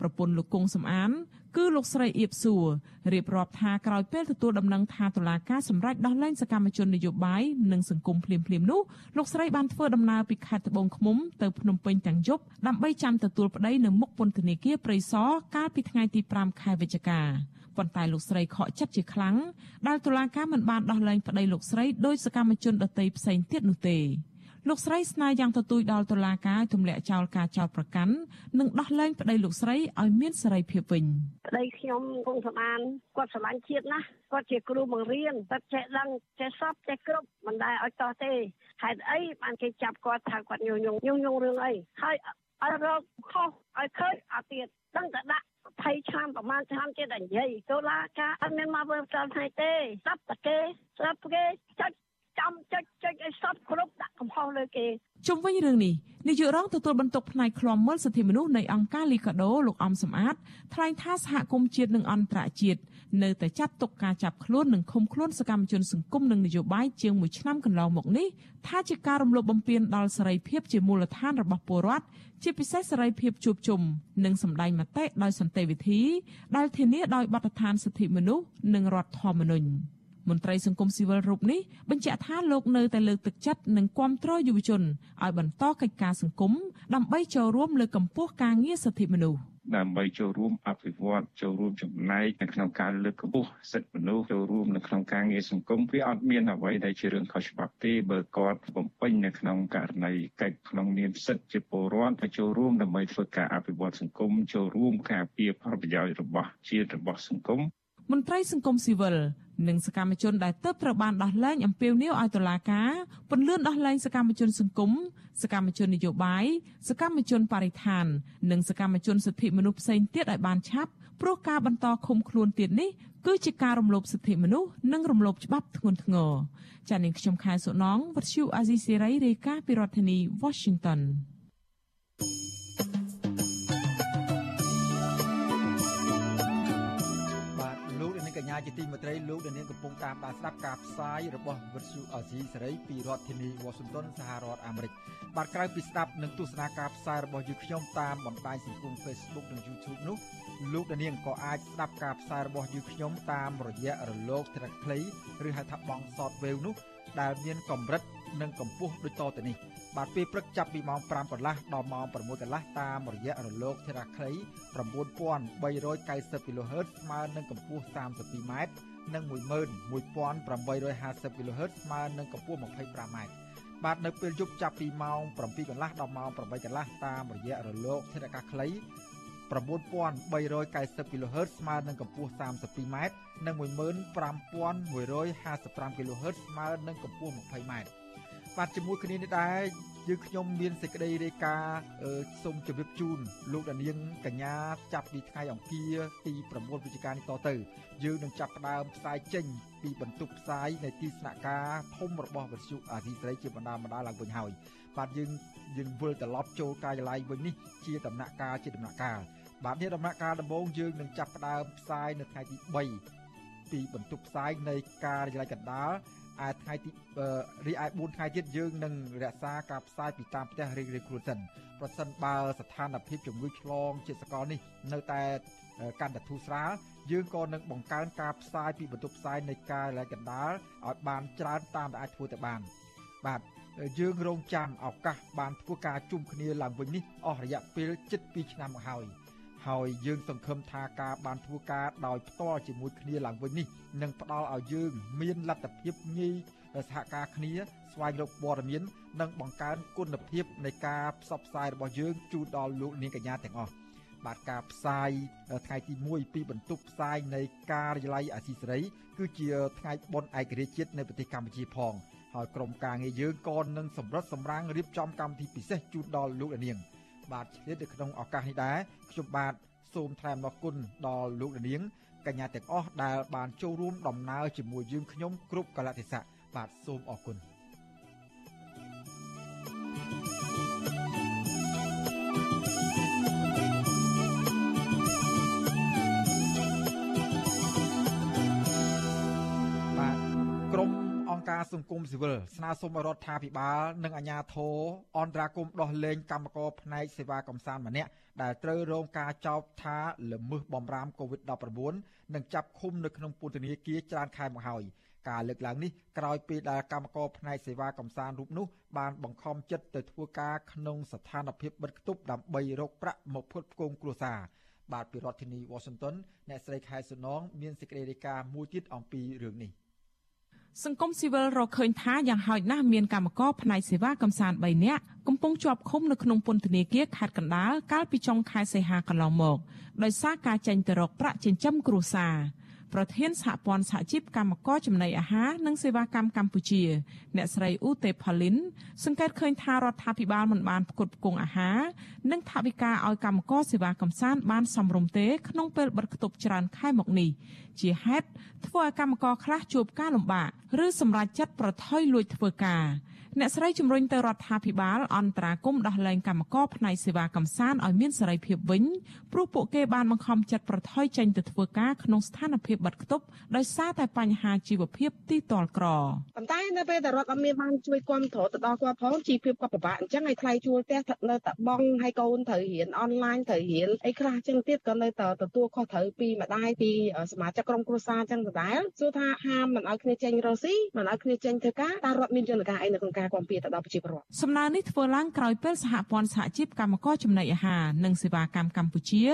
ប្រពន្ធលោកគង់សំអាន គឺលោកស្រីអៀបសួររៀបរាប់ថាក្រោយពេលទទួលដំណឹងថាតុលាការសម្រេចដោះលែងសកម្មជននយោបាយនិងសង្គមភ្លាមៗនោះលោកស្រីបានធ្វើដំណើរពីខេត្តត្បូងឃ្មុំទៅភ្នំពេញទាំងយប់ដើម្បីចាំទទួលប្តីនៅមុខពន្ធនាគារព្រៃសរកាលពីថ្ងៃទី5ខែវិច្ឆិកាប៉ុន្តែលោកស្រីខកចិត្តជាខ្លាំងដែលតុលាការមិនបានដោះលែងប្តីលោកស្រីដោយសកម្មជនដទៃផ្សេងទៀតនោះទេ លោកស្រីស្នើយ៉ាងទទូចដល់តុលាការទម្លាក់ចោលការចោទប្រកាន់និងដោះលែងប្តីលោកស្រីឲ្យមានសេរីភាពវិញប្តីខ្ញុំគង់សម្អានគាត់ស្រឡាញ់ជាតិណាស់គាត់ជាគ្រូបង្រៀនគាត់ចេះដឹងចេះសពចេះគ្រប់មិនដែលឲ្យតោះទេហេតុអីបានគេចាប់គាត់ថាគាត់ញុះញង់ញុះញង់រឿងអីហើយឲ្យរកខុសឲ្យឃើញអាទៀតដឹងតែដាក់20ឆ្នាំប្រហែលឆ្នាំទៀតតែនិយាយតុលាការអត់មានមកធ្វើផ្ទាល់ថ្ងៃទេស្ដាប់តែគេស្ដាប់គេចាច់ ចាំចុចចុចឲ្យសពគ្រប់ដាក់កំហុសលើគេជុំវិញរឿងនេះនាយករងទទួលបន្ទុកផ្នែកឃ្លាំមើលសិទ្ធិមនុស្សនៃអង្គការលីកាដូលោកអំសំអាតថ្លែងថាសហគមន៍ជាតិនិងអន្តរជាតិនៅតែចាត់ទុកការចាប់ខ្លួននិងឃុំខ្លួនសកម្មជនសង្គមនិងនយោបាយជាង1ឆ្នាំកន្លងមកនេះថាជាការរំលោភបំពានដល់សេរីភាពជាមូលដ្ឋានរបស់ពលរដ្ឋជាពិសេសសេរីភាពជួបជុំនិងសម្ដែងមតិដោយសន្តិវិធីដែលធានាដោយបទដ្ឋានសិទ្ធិមនុស្សនិងរដ្ឋធម្មនុញ្ញ។ មន្ត្រីសង្គមស៊ីវិលរូបនេះបញ្ជាក់ថាលោកនៅតែលើកទឹកចិត្តនិងគាំទ្រយុវជនឲ្យបន្តកិច្ចការសង្គមដើម្បីចូលរួមលើកកម្ពស់ការងារសិទ្ធិមនុស្សដើម្បីចូលរួមអភិវឌ្ឍចូលរួមចំណែកនៅក្នុងការលើកកម្ពស់សិទ្ធិមនុស្សចូលរួមនៅក្នុងការងារសង្គមវាអត់មានអ្វីដែលជារឿងខុសច្បាប់ទេបើគាត់បំពេញនៅក្នុងករណីកិច្ចក្នុងនាមសិទ្ធិជាពលរដ្ឋទៅចូលរួមដើម្បីធ្វើការអភិវឌ្ឍសង្គមចូលរួមការពារផលប្រយោជន៍របស់ជាតិរបស់សង្គម មន្ត្រីសង្គមស៊ីវិលនិងសកម្មជនដែលទើបត្រូវបានដោះលែងអំពាវនាវឲ្យតុលាការពន្លឿនដោះលែងសកម្មជនសង្គមសកម្មជននយោបាយសកម្មជនបរិស្ថាន និងសកម្មជនសិទ្ធិមនុស្សផ្សេងទៀតឲ្យបានឆាប់ព្រោះការបន្តឃុំខ្លួនទៀតនេះគឺជាការរំលោភសិទ្ធិមនុស្សនិងរំលោភច្បាប់ធ្ងន់ធ្ងរចា៎នាងខ្ញុំខែសុណងវັດឈូអាស៊ីសេរីរាយការណ៍ពីរដ្ឋធានី Washington ញ្ញាជាទីមេត្រីលោកនាងកំពុងតាមដានស្ដាប់ការផ្សាយរបស់វិទ្យុអាស៊ីសេរីពីរដ្ឋធានី Washington សហរដ្ឋអាមេរិកបាទក្រៅពីស្ដាប់និងទស្សនាការផ្សាយរបស់យើងខ្ញុំតាមបណ្ដាញសង្គម Facebook និង YouTube នោះលោកនាងក៏អាចស្ដាប់ការផ្សាយរបស់យើងខ្ញុំតាមរយៈរលកធារខ្លីឬហៅថាបង់ Shortwave នោះដែលមានកម្រិត និងកម្ពស់ដូចតទៅនេះបាទពេលព្រឹកចាប់ពីម៉ោង5កន្លះដល់ម៉ោង6កន្លះតាមរយៈរលកធារខ្លី9390 kHz ស្មើនឹងកម្ពស់ 32m និង11850 kHz ស្មើនឹងកម្ពស់ 25m បាទនៅពេលយប់ចាប់ពីម៉ោង7កន្លះដល់ម៉ោង8កន្លះតាមរយៈរលកធារកាសខ្លី9390 kHz ស្មើនឹងកម្ពស់ 32m និង15155 kHz ស្មើនឹងកម្ពស់ 20m បាទជាមួយគ្នានេះដែរយើងខ្ញុំមានសេចក្តីរាយការណ៍សូមជម្រាបជូនលោកដានាងកញ្ញាចាប់ពីថ្ងៃអង្គារទី9វិច្ឆិកានេះតទៅយើងនឹងចាប់ផ្ដើមផ្សាយចេញពីបន្ទប់ផ្សាយនៃទីស្នាក់ការធំរបស់វិទ្យុអាស៊ីសេរីជាបណ្ដាបណ្ដាឡើងវិញហើយបាទយើងយើងវិលត្រឡប់ចូលការិយាល័យវិញនេះជាដំណាក់កាលជាដំណាក់កាលបាទនេះដំណាក់កាលដំបូងយើងនឹងចាប់ផ្ដើមផ្សាយនៅថ្ងៃទី3ពីបន្ទប់ផ្សាយនៃការិយាល័យកណ្ដាល ឯថ្ងៃទីរីឯ4ថ្ងៃទៀតយើងនឹងរក្សាការផ្សាយពីតាមផ្ទះរៀងៗខ្លួនសិនប្រសិនបើស្ថានភាពជំងឺឆ្លងជាសកលនេះនៅតែកាន់តែធូរស្រាលយើងក៏នឹងបង្កើនការផ្សាយពីបន្ទប់ផ្សាយនៃការលកណ្ដាលឲ្យបានច្រើនតាមដែលអាចធ្វើទៅបានបាទយើងរងចាំឱកាសបានធ្វើការជុំគ្នាឡើងវិញនេះអស់រយៈពេលជិត2ឆ្នាំមកហើយ ហើយយើងសង្ឃឹមថាការបានធ្វើការដោយផ្ទាល់ជាមួយគ្នាឡើងវិញនេះនឹងផ្ដល់ឲ្យយើងមានលទ្ធភាពងាយសហការគ្នាស្វែងរកព័ត៌មាន និងបង្កើនគុណភាពនៃការផ្សព្វផ្សាយរបស់យើងជូនដល់លោកនាងកញ្ញាទាំងអស់បាទការផ្សាយថ្ងៃទី1ពីបន្ទប់ផ្សាយនៃការិយាល័យអាស៊ីសេរីគឺជាថ្ងៃបុណ្យឯករាជ្យជាតិនៅប្រទេសកម្ពុជាផងហើយក្រុមការងារយើងក៏នឹងសម្រិតសម្រាំងរៀបចំកម្មវិធីពិសេសជូនដល់លោកនាង បាទឆ្លៀតនៅក្នុងឱកាសនេះដែរខ្ញុំបាទសូមថ្លែងអំណរគុណដល់លោកនាងកញ្ញាទាំងអស់ដែលបានចូលរួមដំណើរជាមួយយើងខ្ញុំគ្រប់កលៈទេសៈបាទសូមអរគុណ សង្គមស៊ីវិលស្នើសុំរដ្ឋាភិបាលនិងអាជ្ញាធរអន្តរាគមដោះលែងកម្មករផ្នែកសេវាកំសាន្តម្នាក់ដែលត្រូវរងការចោទថាល្មើសបំរាម COVID-19 និងចាប់ឃុំនៅក្នុងពន្ធនាគារច្រើនខែមកហើយការលើកឡើងនេះក្រោយពេលដែលកម្មករផ្នែកសេវាកំសាន្តរូបនោះបានបង្ខំចិត្តទៅធ្វើការក្នុងស្ថានភាពបិទគប់ដើម្បីរកប្រាក់មកផ្គត់ផ្គង់គ្រួសារបាទពីរដ្ឋធានី Washington អ្នកស្រីខែសុណងមានសេចក្តីរាយការណ៍មួយទៀតអំពីរឿងនេះ។ សង្គមស៊ីវិលរកឃើញថាយ៉ាងហោចណាស់មានកម្មករផ្នែកសេវាកំសាន្ត3នាក់កំពុងជាប់ឃុំនៅក្នុងពន្ធនាគារខេត្តកណ្ដាលកាលពីចុងខែសីហាកន្លងមកដោយសារការចេញទៅរកប្រាក់ចិញ្ចឹមគ្រួសារ ប្រធានសហព័ន្ធសហជីពកម្មករចំណីអាហារនិងសេវាកម្មកម្ពុជា អ្នកស្រីអ៊ូតេផាលីនសង្កេតឃើញថារដ្ឋាភិបាលមិនបានផ្គត់ផ្គង់អាហារនិងថវិកាឲ្យកម្មករសេវាកំសាន្តបានសមរម្យទេក្នុងពេលបិទគប់ច្រើនខែមកនេះជាហេតុធ្វើឲ្យកម្មករខ្លះជួបការលំបាកឬសម្រេចចិត្តប្រថុយលួចធ្វើការ អ្នកស្រីជំរុញទៅរដ្ឋាភិបាលអន្តរាគមដោះលែងកម្មករផ្នែកសេវាកំសាន្តឲ្យមានសេរីភាពវិញព្រោះពួកគេបានបង្ខំចិត្តប្រថុយចេញទៅធ្វើការក្នុងស្ថានភាពបាត់ខ្ទប់ដោយសារតែបញ្ហាជីវភាពទីទាល់ក្រប៉ុន្តែនៅពេលដែលរដ្ឋអត់មានបានជួយគ្រប់គ្រងទៅដល់គាត់ផងជីវភាពគាត់ពិបាកអញ្ចឹងឲ្យថ្លៃជួលផ្ទះនៅតែបងឲ្យកូនត្រូវរៀនអនឡាញត្រូវរៀនអីខ្លះអញ្ចឹងទៀតក៏នៅតែទទួលខុសត្រូវពីម្ដាយពីសមាជិកក្រុមគ្រួសារអញ្ចឹងដដែលសួរថាហាមមិនឲ្យគ្នាចេញរស់ស៊ីមិនឲ្យគ្នាចេញធ្វើការតើរដ្ឋមានយន្តការអីនៅក្នុងការគាំពៀទៅដល់ប្រជាពលរដ្ឋសំណើនេះធ្វើឡើងក្រោយពេលសហព័ន្ធសហជីពកម្មករចំណីអាហារនិងសេវាកម្មកម្ពុជា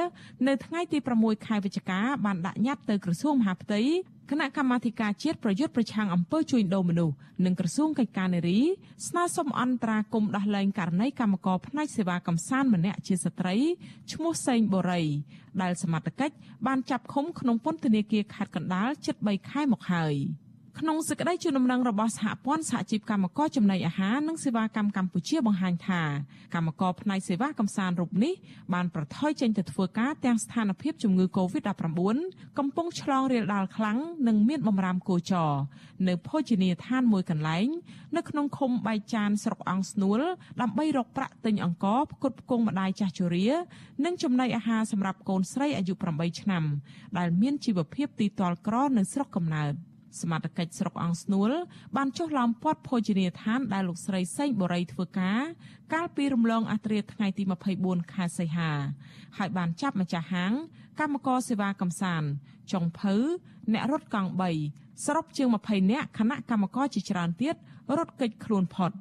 នៅថ្ងៃទី6ខែវិច្ឆិកាបានដាក់ញត្តិទៅក្រសួងមហាផ្ទៃគណៈកម្មាធិការជាតិប្រយុទ្ធប្រឆាំងអំពើជួញដូរមនុស្សនិងក្រសួងកិច្ចការនារីស្នើសុំអន្តរាគមន៍ដោះលែងករណីកម្មករផ្នែកសេវាកំសាន្តម្នាក់ជាស្ត្រីឈ្មោះសេងបូរី ដែលសមត្ថកិច្ចបានចាប់ឃុំក្នុងពន្ធនាគារខេត្តកណ្ដាលជិត3ខែមកហើយ។ ក្នុងសេចក្តីជូនដំណឹងរបស់សហព័ន្ធសហជីពកម្មករចំណីអាហារនិងសេវាកម្មកម្ពុជាបង្ហាញថាកម្មករផ្នែកសេវាកំសាន្តរូបនេះបានប្រថុយចេញទៅធ្វើការទាំងស្ថានភាពជំងឺ Covid-19 កំពុងឆ្លងរាលដាលខ្លាំងនិងមានបំរាមគោចរនៅភោជនីយដ្ឋានមួយកន្លែង នៅក្នុងឃុំបែកចានស្រុកអង្គស្នួលដើម្បីរកប្រាក់ទិញអង្ករផ្គត់ផ្គង់ម្ដាយចាស់ជរា និងចំណីអាហារសម្រាប់កូនស្រីអាយុ8ឆ្នាំដែលមានជីវភាពទីទាល់ក្រនៅស្រុកកំណើត។ សមត្ថកិច្ចស្រុកអង្គស្នួលបានចុះឡោមព័ទ្ធភោជនីយដ្ឋានដែលលោកស្រីសេងបូរីធ្វើការកាលពីរំលងអត្រាថ្ងៃទី24ខែសីហាហើយបានចាប់ម្ចាស់ហាងកម្មករសេវាកំសាន្តចុងភៅអ្នករត់កង់3សរុបជាង20នាក់គណៈកម្មករជាច្រើនទៀតរត់គេចខ្លួនផុត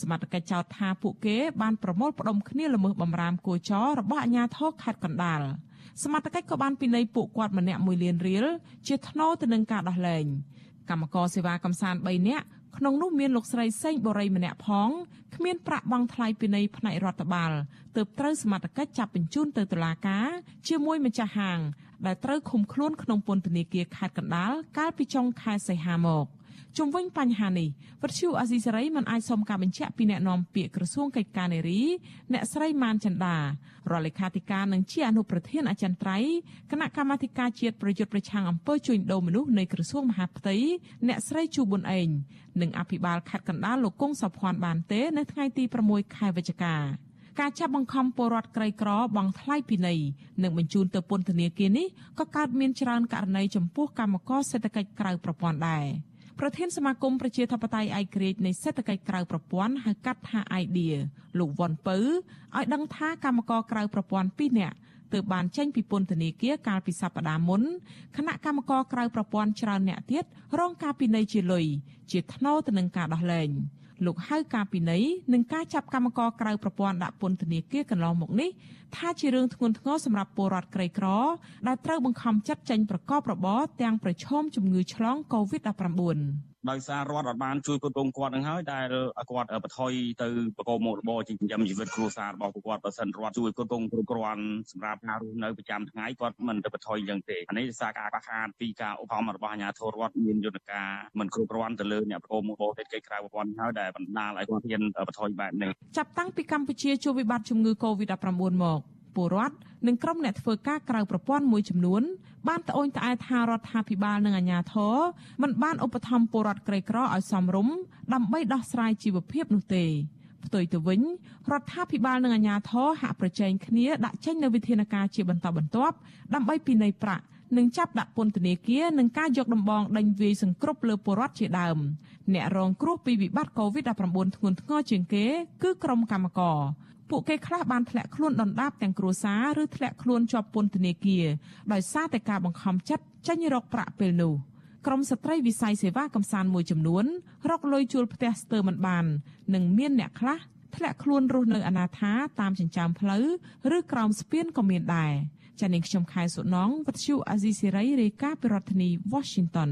សមត្ថកិច្ចចោទថាពួកគេបានប្រមូលផ្ដុំគ្នាល្មើសបំរាមគួរចររបស់អាជ្ញាធរខេត្តកណ្ដាលសមត្ថកិច្ចក៏បានពិន័យពួកគាត់ម្នាក់1លានរៀលជាថ្នូរទៅនឹងការដោះលែង កម្មករសេវាកំសាន្ត3នាក់ក្នុងនោះមានលោកស្រីសេងបូរីម្នាក់ផងគ្មានប្រាក់បង់ថ្លៃពិន័យផ្នែករដ្ឋបាលទើបត្រូវសមត្ថកិច្ចចាប់បញ្ជូនទៅតុលាការជាមួយម្ចាស់ហាងដែលត្រូវឃុំខ្លួនក្នុងពន្ធនាគារខេត្តកណ្ដាលកាលពីចុងខែសីហាមក។ ជុំវិញបញ្ហានេះវិទ្យុអាស៊ីសេរីមិនអាចសុំការបញ្ជាក់ពីអ្នកនាំពាក្យក្រសួងកិច្ចការនារីអ្នកស្រីម៉ានចន្ទារដ្ឋលេខាធិការនិងជាអនុប្រធានអចិន្ត្រៃយ៍គណៈកម្មាធិការជាតិប្រយុទ្ធប្រឆាំងអំពើជួញដូរមនុស្សនៃក្រសួងមហាផ្ទៃអ្នកស្រីជូប៊ុនអេងនិងអភិបាលខេត្តកណ្ដាលលោកគង់សុភ័ណ្ឌបានទេនៅថ្ងៃទី6ខែវិច្ឆិកាការចាប់បង្ខំពលរដ្ឋក្រីក្របង់ថ្លៃពិន័យនិងបញ្ជូនទៅពន្ធនាគារនេះក៏កើតមានច្រើនករណីចំពោះកម្មករសេដ្ឋកិច្ចក្រៅប្រព័ន្ធដែរ ប្រធានសមាគមប្រជាធិបតេយ្យឯករាជ្យនៃសេដ្ឋកិច្ចក្រៅប្រព័ន្ធហៅកាត់ថា IDEA លោកវ៉ាន់ពៅឲ្យដឹងថាកម្មករក្រៅប្រព័ន្ធ2នាក់ទើបបានចេញពីពន្ធនាគារកាលពីសប្តាហ៍មុនគណៈកម្មករក្រៅប្រព័ន្ធច្រើនអ្នកទៀតរងការពិន័យជាលុយជាថ្នូរទៅនឹងការដោះលែង។ លោកហៅការពិន័យនិងការចាប់កម្មករក្រៅប្រព័ន្ធដាក់ពន្ធនាគារកន្លងមកនេះថាជារឿងធ្ងន់ធ្ងរសម្រាប់ពលរដ្ឋក្រីក្រ ដែលត្រូវបង្ខំចិត្តចេញប្រកបរបរទាំងប្រឈមជំងឺឆ្លង Covid-19 ដោយសាររដ្ឋអត់បានជួយគ្រប់គ្រងគាត់នឹងហើយដែលគាត់បន្ថយទៅប្រកបមុខរបរចិញ្ចឹមជីវិតគ្រួសាររបស់គាត់បើសិនរដ្ឋជួយគ្រប់គ្រងគ្រប់គ្រាន់សម្រាប់ការរស់នៅប្រចាំថ្ងៃគាត់មិនទៅបន្ថយយ៉ាងទេអានេះសារការខ្វះខាតពីការឧបត្ថម្ភរបស់អាជ្ញាធររដ្ឋមានយន្តការមិនគ្រប់គ្រាន់ទៅលើអ្នកប្រកបមុខរបរទេកិច្ចក្រៅប្រព័ន្ធហើយដែលបណ្ដាលឲ្យគាត់ហ៊ានបន្ថយបែបនេះចាប់តាំងពីកម្ពុជាជួបវិបត្តិជំងឺ Covid-19 មក ពលរដ្ឋនិងក្រុមអ្នកធ្វើការក្រៅប្រព័ន្ធមួយចំនួនបានត្អូញត្អែថារដ្ឋាភិបាលនិងអាជ្ញាធរមិនបានឧបត្ថម្ភពលរដ្ឋក្រីក្រឲ្យសមរម្យដើម្បីដោះស្រាយជីវភាពនោះទេផ្ទុយទៅវិញរដ្ឋាភិបាលនិងអាជ្ញាធរហាក់ប្រជែងគ្នាដាក់ចេញនូវវិធានការជាបន្តបន្ទាប់ដើម្បីពិន័យប្រាក់និងចាប់ដាក់ពន្ធនាគារនិងការយកដំបងដេញវាយសង្គ្រប់លើពលរដ្ឋជាដើមអ្នករងគ្រោះពីវិបត្តិ COVID-19 ធ្ងន់ធ្ងរជាងគេ គឺក្រុមកម្មករ ពួកគេខ្លះបានធ្លាក់ខ្លួនដណ្ដាបទាំងគ្រួសារឬធ្លាក់ខ្លួនជាប់ពន្ធនាគារដោយសារតែការបង្ខំចិត្តចេញរកប្រាក់ពេលនោះក្រមស្ត្រីវិស័យសេវាកំសាន្តមួយចំនួនរកលុយជួលផ្ទះស្ទើរមិនបាន និងមានអ្នកខ្លះធ្លាក់ខ្លួនរស់នៅអនាថាតាមចិញ្ចើមផ្លូវឬក្រោមស្ពានក៏មានដែរចា៎នាងខ្ញុំខែសុណងវັດឈូអាស៊ីសេរីរាយការណ៍ពីរដ្ឋធានី Washington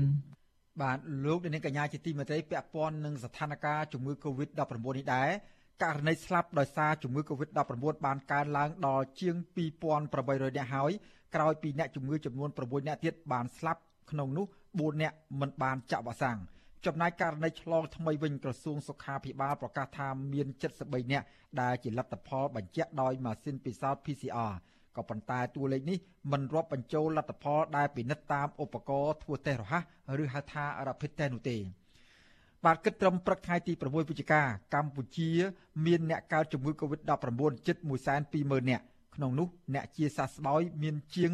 បាទលោកនាងកញ្ញាជាទីមេត្រីពាក់ព័ន្ធនឹងស្ថានភាពជំងឺ Covid-19 នេះដែរ ករណីស្លាប់ដោយសារជំងឺ Covid-19 បានកើនឡើងដល់ជាង2800នាក់ហើយក្រោយពីអ្នកជំងឺចំនួន6នាក់ទៀតបានស្លាប់ក្នុងនោះ4នាក់មិនបានចាក់វ៉ាក់សាំងចំណែកករណីឆ្លងថ្មីវិញក្រសួងសុខាភិបាលប្រកាសថាមាន73នាក់ដែលជាលទ្ធផលបញ្ជាក់ដោយម៉ាស៊ីនពិសោធន៍ PCR ក៏ប៉ុន្តែតួលេខនេះមិនរាប់បញ្ចូលលទ្ធផលដែលពិនិត្យតាមឧបករណ៍ធ្វើតេស្តរហ័សឬហៅថា Rapid Test នោះទេ បាទគិតត្រឹមព្រឹកថ្ងៃទី6វិច្ឆិកាកម្ពុជាមានអ្នកកើតជំងឺ Covid-19 ជិត120,000នាក់ក្នុងនោះអ្នកជាសះស្បើយមានជាង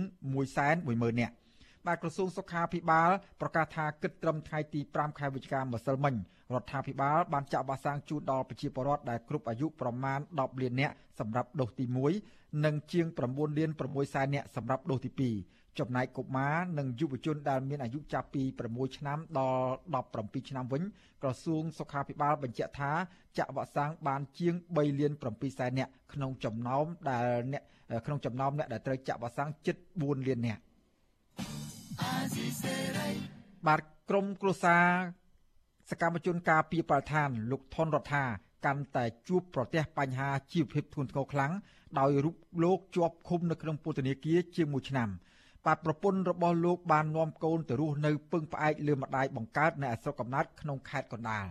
110,000នាក់បាទក្រសួងសុខាភិបាលប្រកាសថាគិតត្រឹមថ្ងៃទី5ខែវិច្ឆិកាម្សិលមិញរដ្ឋាភិបាលបានចាក់វ៉ាក់សាំងជូនដល់ប្រជាពលរដ្ឋដែលគ្រប់អាយុប្រមាណ10លាននាក់សម្រាប់ដូសទី1និងជាង9លាន6សែននាក់សម្រាប់ដូសទី2 ចំណែកកុមារនិងយុវជនដែលមានអាយុចាប់ពី6ឆ្នាំដល់17ឆ្នាំវិញក្រសួងសុខាភិបាលបញ្ជាក់ថាចាក់វ៉ាក់សាំងបានជាង3លាន7សែននាក់ក្នុងចំណោមដែលអ្នកក្នុងចំណោមអ្នកដែលត្រូវចាក់វ៉ាក់សាំងជិត4លាននាក់បាទក្រមគ្រួសារសកម្មជនការពីបរិស្ថានលោកថនរដ្ឋាកាន់តែជួបប្រទះបញ្ហាជីវភាពធ្ងន់ធ្ងរខ្លាំងដោយរូបលោកជាប់ឃុំនៅក្នុងពន្ធនាគារជាង1ឆ្នាំ បាទប្រពន្ធរបស់លោកបាននាំកូនទៅរស់នៅពឹងផ្អែកលើម្ដាយបង្កើតនៅឯស្រុកកំណើតក្នុងខេត្តកណ្ដាល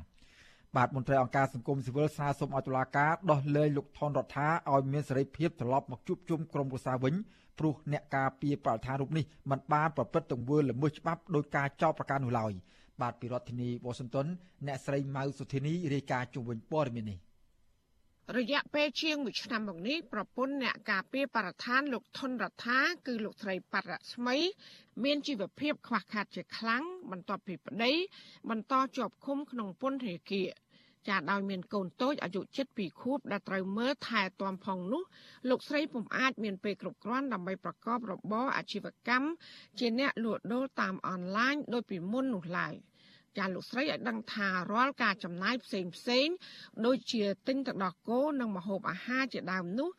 បាទមន្ត្រីអង្គការសង្គមស៊ីវិលស្នើសុំឲ្យតុលាការដោះលែងលោកថនរដ្ឋាឲ្យមានសេរីភាពត្រឡប់មកជួបជុំក្រុមគ្រួសារវិញព្រោះអ្នកការពារបរិស្ថានរូបនេះមិនបានប្រព្រឹត្តទង្វើល្មើសច្បាប់ដោយការចោទប្រកាន់នោះឡើយបាទពីរដ្ឋធានីវ៉ាស៊ីនតោនអ្នកស្រីម៉ៅសុធានីរាយការណ៍ជុំវិញព័ត៌មាននេះ រយៈពេលជាង1ឆ្នាំមកនេះប្រពន្ធអ្នកការពារបរិស្ថានលោកថនរដ្ឋាគឺលោកស្រីបរស្មី មានជីវភាពខ្វះខាតជាខ្លាំងបន្ទាប់ពីប្តីបន្តជាប់ឃុំក្នុងពន្ធនាគារចាដោយមានកូនតូចអាយុ7ខួបដែលត្រូវមើលថែទាំផងនោះលោកស្រីពុំអាចមានពេលគ្រប់គ្រាន់ដើម្បីប្រកបរបរអាជីវកម្មជាអ្នកលក់ដូរតាមអនឡាញដោយពីមុននោះឡើយ ចាលោកស្រីឲ្យដឹងថារាល់ការចំណាយផ្សេងផ្សេងដូចជាទិញទឹកដោះគោនិងម្ហូបអាហារជាដើមនោះ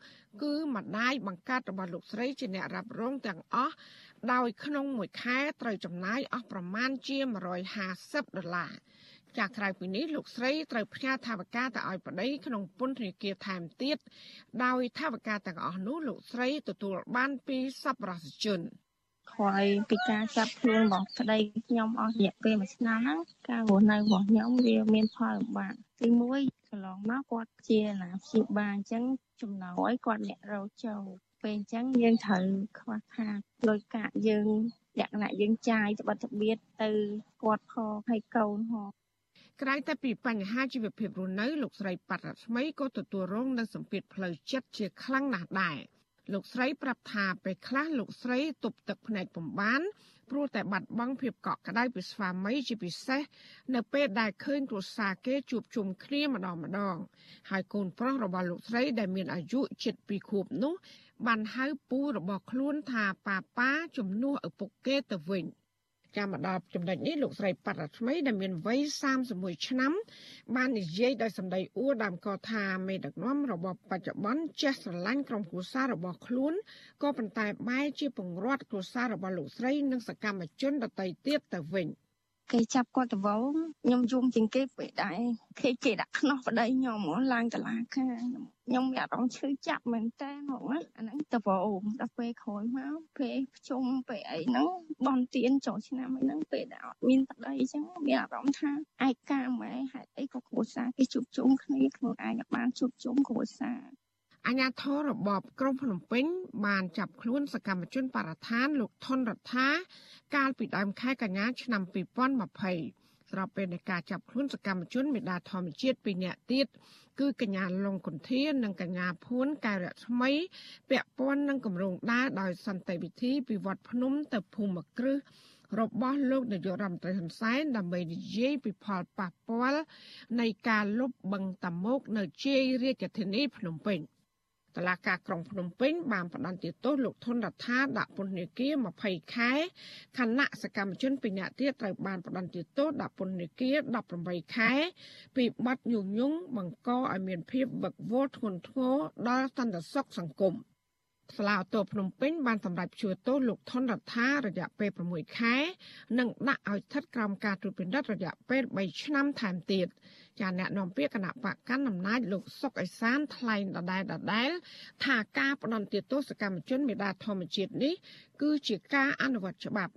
គឺម្ដាយបង្កើតរបស់លោកស្រីជាអ្នករ៉ាប់រងទាំងអស់ដោយក្នុងមួយខែត្រូវចំណាយអស់ប្រមាណជា150ដុល្លារចាក្រៅពីនេះលោកស្រីត្រូវផ្ញើថវិកាទៅឲ្យប្តីក្នុងពន្ធនាគារថែមទៀតដោយថវិកាទាំងអស់នោះលោកស្រីទទួលបានពីសប្បុរសជន ខ្វាយពីការចាប់ខ្លួនរបស់ប្តីខ្ញុំអស់រយៈពេលមួយឆ្នាំហ្នឹងការរស់នៅរបស់ខ្ញុំវាមានផលលំបាកទី1កន្លងមកគាត់ជាណាព្យាបាលអញ្ចឹងចំណោយគាត់អ្នករោចូលពេលអញ្ចឹងយើងត្រូវខ្វះខាតលុយកាក់យើងលក្ខណៈយើងចាយត្បិតត្បៀតទៅគាត់ផងហើយកូនផងក្រៅតែពីបញ្ហាជីវភាពរស់នៅលោកស្រីប៉ាត់រស្មីក៏ទទួលរងនូវសម្ពាធផ្លូវចិត្តជាខ្លាំងណាស់ដែរ លោកស្រីប្រាប់ថាពេលខ្លះលោកស្រីទប់ទឹកភ្នែកពំបានព្រោះតែបាត់បង់ភាពកក់ក្ដៅពីស្វាមីជាពិសេសនៅពេលដែលឃើញគ្រួសារគេជួបជុំគ្នាម្ដងម្ដង ហើយកូនប្រុសរបស់លោកស្រីដែលមានអាយុជិត2ខួបនោះបានហៅពូរបស់ខ្លួនថាប៉ាប៉ាជំនួសឪពុកគេទៅវិញ។ ចាំមកដល់ចំណុចនេះលោកស្រីប៉ាត់រថ្មីដែលមានវ័យ31ឆ្នាំ បាននិយាយដោយសម្ដីអួរដើមកថាមេដឹកនាំរបបបច្ចុប្បន្នចេះស្រឡាញ់ក្រុមគ្រួសាររបស់ខ្លួនក៏ប៉ុន្តែបែរជាពង្រត់គ្រួសាររបស់លោកស្រីនិងសកម្មជនដទៃទៀតទៅវិញ គេចាប់គាត់ទៅវងខ្ញុំយំជាងគេពេលដែរគេគេដាក់ខ្នោះប្តីខ្ញុំហ្មងឡើងតឡាការខ្ញុំមានអារម្មណ៍ឈឺចាប់មែនតើហ្មងណាអាហ្នឹងទៅវងដល់ពេលក្រោយមកពេលភ្ជុំពេលអីហ្នឹងបនទៀនចូលឆ្នាំអីហ្នឹងពេលដែលអត់មានប្តីអញ្ចឹងមានអារម្មណ៍ថាឯកាម៉ែហេតុអីក៏គ្រួសារគេជួបជុំគ្នាខ្លួនឯងអាចបានជួបជុំគ្រួសារ អាញាធររបបក្រុងភ្នំពេញ បានចាប់ខ្លួនសកម្មជនបរិស្ថានលោកថនរដ្ឋាកាលពីដើមខែកញ្ញាឆ្នាំ2020ស្របពេលនៃការចាប់ខ្លួនសកម្មជនមេដាធម្មជាតិពីរនាក់ទៀតគឺកញ្ញាលងកុន្ធានិងកញ្ញាភួនកែវរស្មីពាក់ព័ន្ធនឹងគម្រោងដើរដោយសន្តិវិធីពីវត្តភ្នំទៅភូមិគ្រឹះរបស់លោកនាយករដ្ឋមន្ត្រីហ៊ុនសែនដើម្បីនិយាយពីផលប៉ះពាល់នៃការលុបបង្កតាមោកនៅជ័យរាជធានីភ្នំពេញ តឡាការក្រុងភ្នំពេញបានផ្តន្ទាទោសលោកធនរដ្ឋាដាក់ពន្ធនាគារ20ខែខណៈសកម្មជនពីរនាក់ទៀតត្រូវបានផ្តន្ទាទោសដាក់ពន្ធនាគារ18ខែពីបទញុះញង់បង្កឲ្យមានភាពវឹកវរធ្ងន់ធ្ងរដល់សន្តិសុខសង្គម ស្លាវតោភ្នំពេញបានសម្រេចជួទោសលោកថនរដ្ឋារយៈពេល6ខែ និងដាក់ឲ្យស្ថិតក្រោមការត្រួតពិនិត្យរយៈពេល3ឆ្នាំថែមទៀត។ចាអ្នកនាំពាក្យគណៈបកកណ្ដាលអំណាចលោកសុកអេសានថ្លែងដដែលដដែលថាការផ្ដន់ទោសកម្មជនមេដាធម្មជាតិនេះគឺជាការអនុវត្តច្បាប់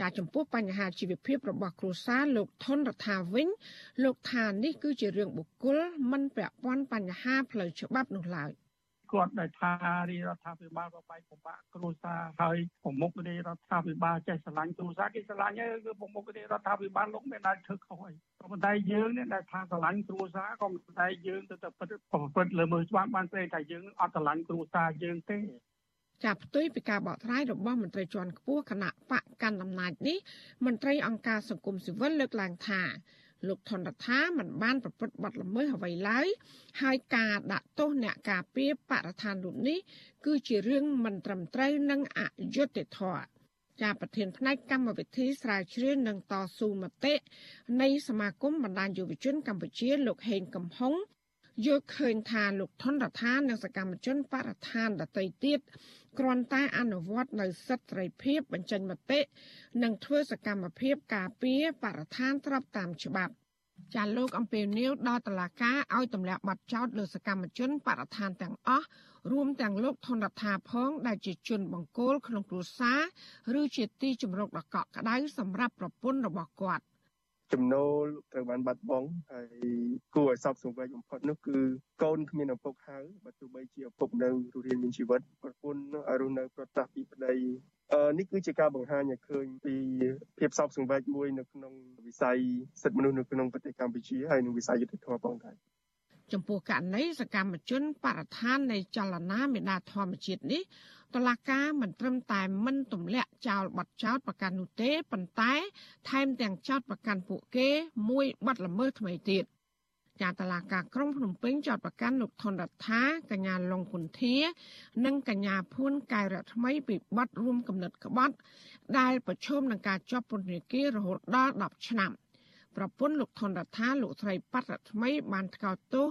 ចាចំពោះបញ្ហាជីវភាពរបស់គ្រួសារលោកថនរដ្ឋាវិញ លោកថានេះគឺជារឿងបុគ្គលមិនពាក់ព័ន្ធបញ្ហាផ្លូវច្បាប់នោះឡើយ។ គាត់ដែលថារាជរដ្ឋាភិបាលបបាយពិបាកគ្រួសារហើយប្រមុខរាជរដ្ឋាភិបាលចេះស្រឡាញ់គ្រួសារគេស្រឡាញ់ហើយគឺប្រមុខរាជរដ្ឋាភិបាលលោកមានដែលធ្វើខុសហើយក៏ប៉ុន្តែយើងនេះដែលថាស្រឡាញ់គ្រួសារក៏ប៉ុន្តែយើងទៅតែប្រព្រឹត្តលើមើលច្បាប់បានព្រែថាយើងអត់ស្រឡាញ់គ្រួសារយើងទេចាប់ផ្ទុយពីការបកស្រាយរបស់មន្ត្រីជាន់ខ្ពស់គណៈបកកណ្ដាលអំណាចនេះមន្ត្រីអង្គការសង្គមស៊ីវិលលើកឡើងថា លោកថនរដ្ឋាមិនបានប្រព្រឹត្តបទល្មើសអ្វីឡើយហើយការដាក់ទោសអ្នកការពារបរិស្ថានរូបនេះគឺជារឿងមិនត្រឹមត្រូវនិងអយុត្តិធម៌ជាប្រធានផ្នែកកម្មវិធីស្រាវជ្រាវនិងតស៊ូមតិនៃសមាគមបណ្ដាញយុវជនកម្ពុជាលោកហេងកំហុង យល់ឃើញថាលោកថនរដ្ឋានិងសកម្មជនបរិស្ថានដទៃទៀតគ្រាន់តែអនុវត្តនៅសិទ្ធិសេរីភាពបញ្ចេញមតិនិងធ្វើសកម្មភាពការពារបរិស្ថានស្របតាមច្បាប់ចាលោកអំពីនីវដល់តឡាការឲ្យទម្លាក់ប័ណ្ណចោតលើសកម្មជនបរិស្ថានទាំងអស់រួមទាំងលោកថនរដ្ឋាផងដែលជាជនបង្គោលក្នុងគ្រួសារឬជាទីជំរកដ៏កក់ក្ដៅសម្រាប់ប្រពន្ធរបស់គាត់ ចំណូលត្រូវបានបាត់បង់ហើយគួរឲ្យសោកសង្វេគបំផុតនោះគឺកូនគ្មានឪពុកហៅបើទោះបីជាឪពុកនៅរស់រានមានជីវិតប្រពន្ធឲ្យរស់នៅប្រតាស់ពីប្តីអឺនេះគឺជាការបង្ហាញឲ្យឃើញពីភាពសោកសង្វេគមួយនៅក្នុងវិស័យសិទ្ធិមនុស្សនៅក្នុងប្រទេសកម្ពុជាហើយនិងវិស័យយុត្តិធម៌ផងដែរចំពោះករណីសកម្មជនបរិស្ថាននៃចលនាមេដាធម្មជាតិនេះ តឡាកាមិនត្រឹមតែមិនទម្លាក់ចោលបទចោតប្រកាន់នោះទេប៉ុន្តែ ថែមទាំងចោតប្រកាន់ពួកគេ មួយបទល្មើសថ្មីទៀតចាតឡាកាក្រុងភ្នំពេញចោតប្រកាន់លោកថនរដ្ឋាកញ្ញាលងគុន្ធា និងកញ្ញាភួនកែវរថ្មីពីបទរួមកំណត់ក្បត់ ដែលប្រឈមនឹងការជាប់ពន្ធនាគាររហូតដល់10ឆ្នាំ។ ប្រពន្ធលោកថនរដ្ឋាលោកស្រីប៉ាត់រថ្មី បានថ្កោលទោស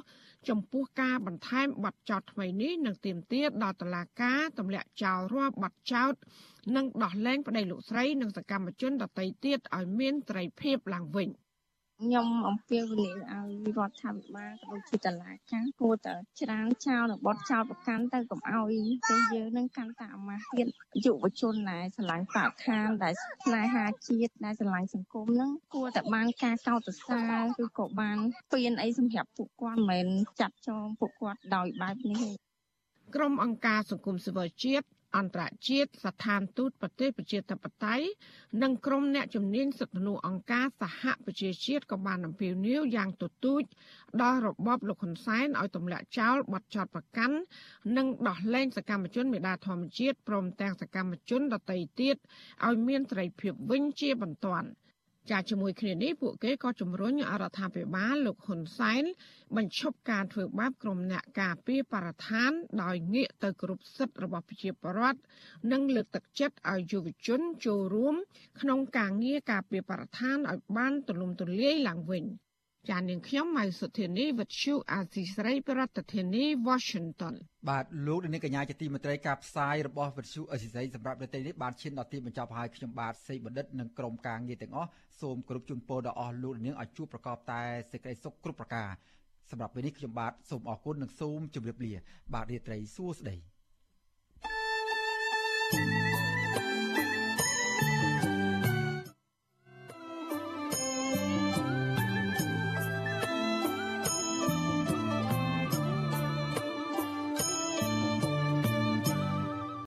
ចំពោះការបន្ថែមបទចោទថ្មីនេះនឹងទាមទារដល់តុលាការទម្លាក់ចោលរាល់បទចោទនិងដោះលែងប្តីលោកស្រីនិងសកម្មជនដទៃទៀតឲ្យមានត្រីភាពឡើងវិញ។ ខ្ញុំអំពាវនាវឲ្យរដ្ឋាភិបាលក៏ដូចជាតឡាការគួរតែច្រានចោលនៅបទចោលប្រកាន់ទៅកុំឲ្យទេយើងនឹងកាន់តែអាម៉ាស់ទៀតយុវជនដែលស្រឡាញ់បរិស្ថានដែលស្នេហាជាតិដែលស្រឡាញ់សង្គមនឹងគួរតែបានការកោតសរសើរឬក៏បានពៀនអីសម្រាប់ពួកគាត់មិនមែនចាត់ចងពួកគាត់ដោយបែបនេះទេក្រុមអង្គការសង្គមស៊ីវិលជាតិ អន្តរជាតិស្ថានទូតប្រទេសប្រជាធិបតេយ្យនិងក្រុមអ្នកជំនាញសិទ្ធិមនុស្សអង្គការសហប្រជាជាតិក៏បានអំពាវនាវយ៉ាងទទូចដល់របបលោកហ៊ុនសែនឲ្យទម្លាក់ចោលបទចោទប្រកាន់និងដោះលែងសកម្មជនមេដាធម្មជាតិព្រមទាំងសកម្មជនដទៃទៀតឲ្យមានសេរីភាពវិញជាបន្ទាន់។ ចាជាមួយគ្នានេះពួកគេក៏ជំរុញរដ្ឋាភិបាលលោកហ៊ុនសែនបញ្ឈប់ការធ្វើបាបក្រុមអ្នកការពារបរិស្ថាន ដោយងាកទៅគ្រប់សិទ្ធិរបស់ប្រជាពលរដ្ឋនិងលើកទឹកចិត្តឲ្យយុវជនចូលរួម ក្នុងការងារការពារបរិស្ថានឲ្យបានទូលំទូលាយឡើងវិញ ចាននាងខ្ញុំម៉ៃសុធានីវិទ្យុអាស៊ីសេរីប្រធានាធិបតី Washington បាទលោកនាងកញ្ញាជាទីមេត្រីការផ្សាយរបស់វិទ្យុអាស៊ីសេរីសម្រាប់នៅទីនេះបានឈានដល់ទីបញ្ចប់ហើយខ្ញុំបាទសេកបណ្ឌិតនិងក្រុមការងារទាំងអស់សូមគោរពជូនពរដល់អស់លោកនាងឲ្យជួបប្រកបតែសេចក្តីសុខគ្រប់ប្រការសម្រាប់ពេលនេះខ្ញុំបាទសូមអរគុណនិងសូមជម្រាបលា បាទរាត្រីសួស្តី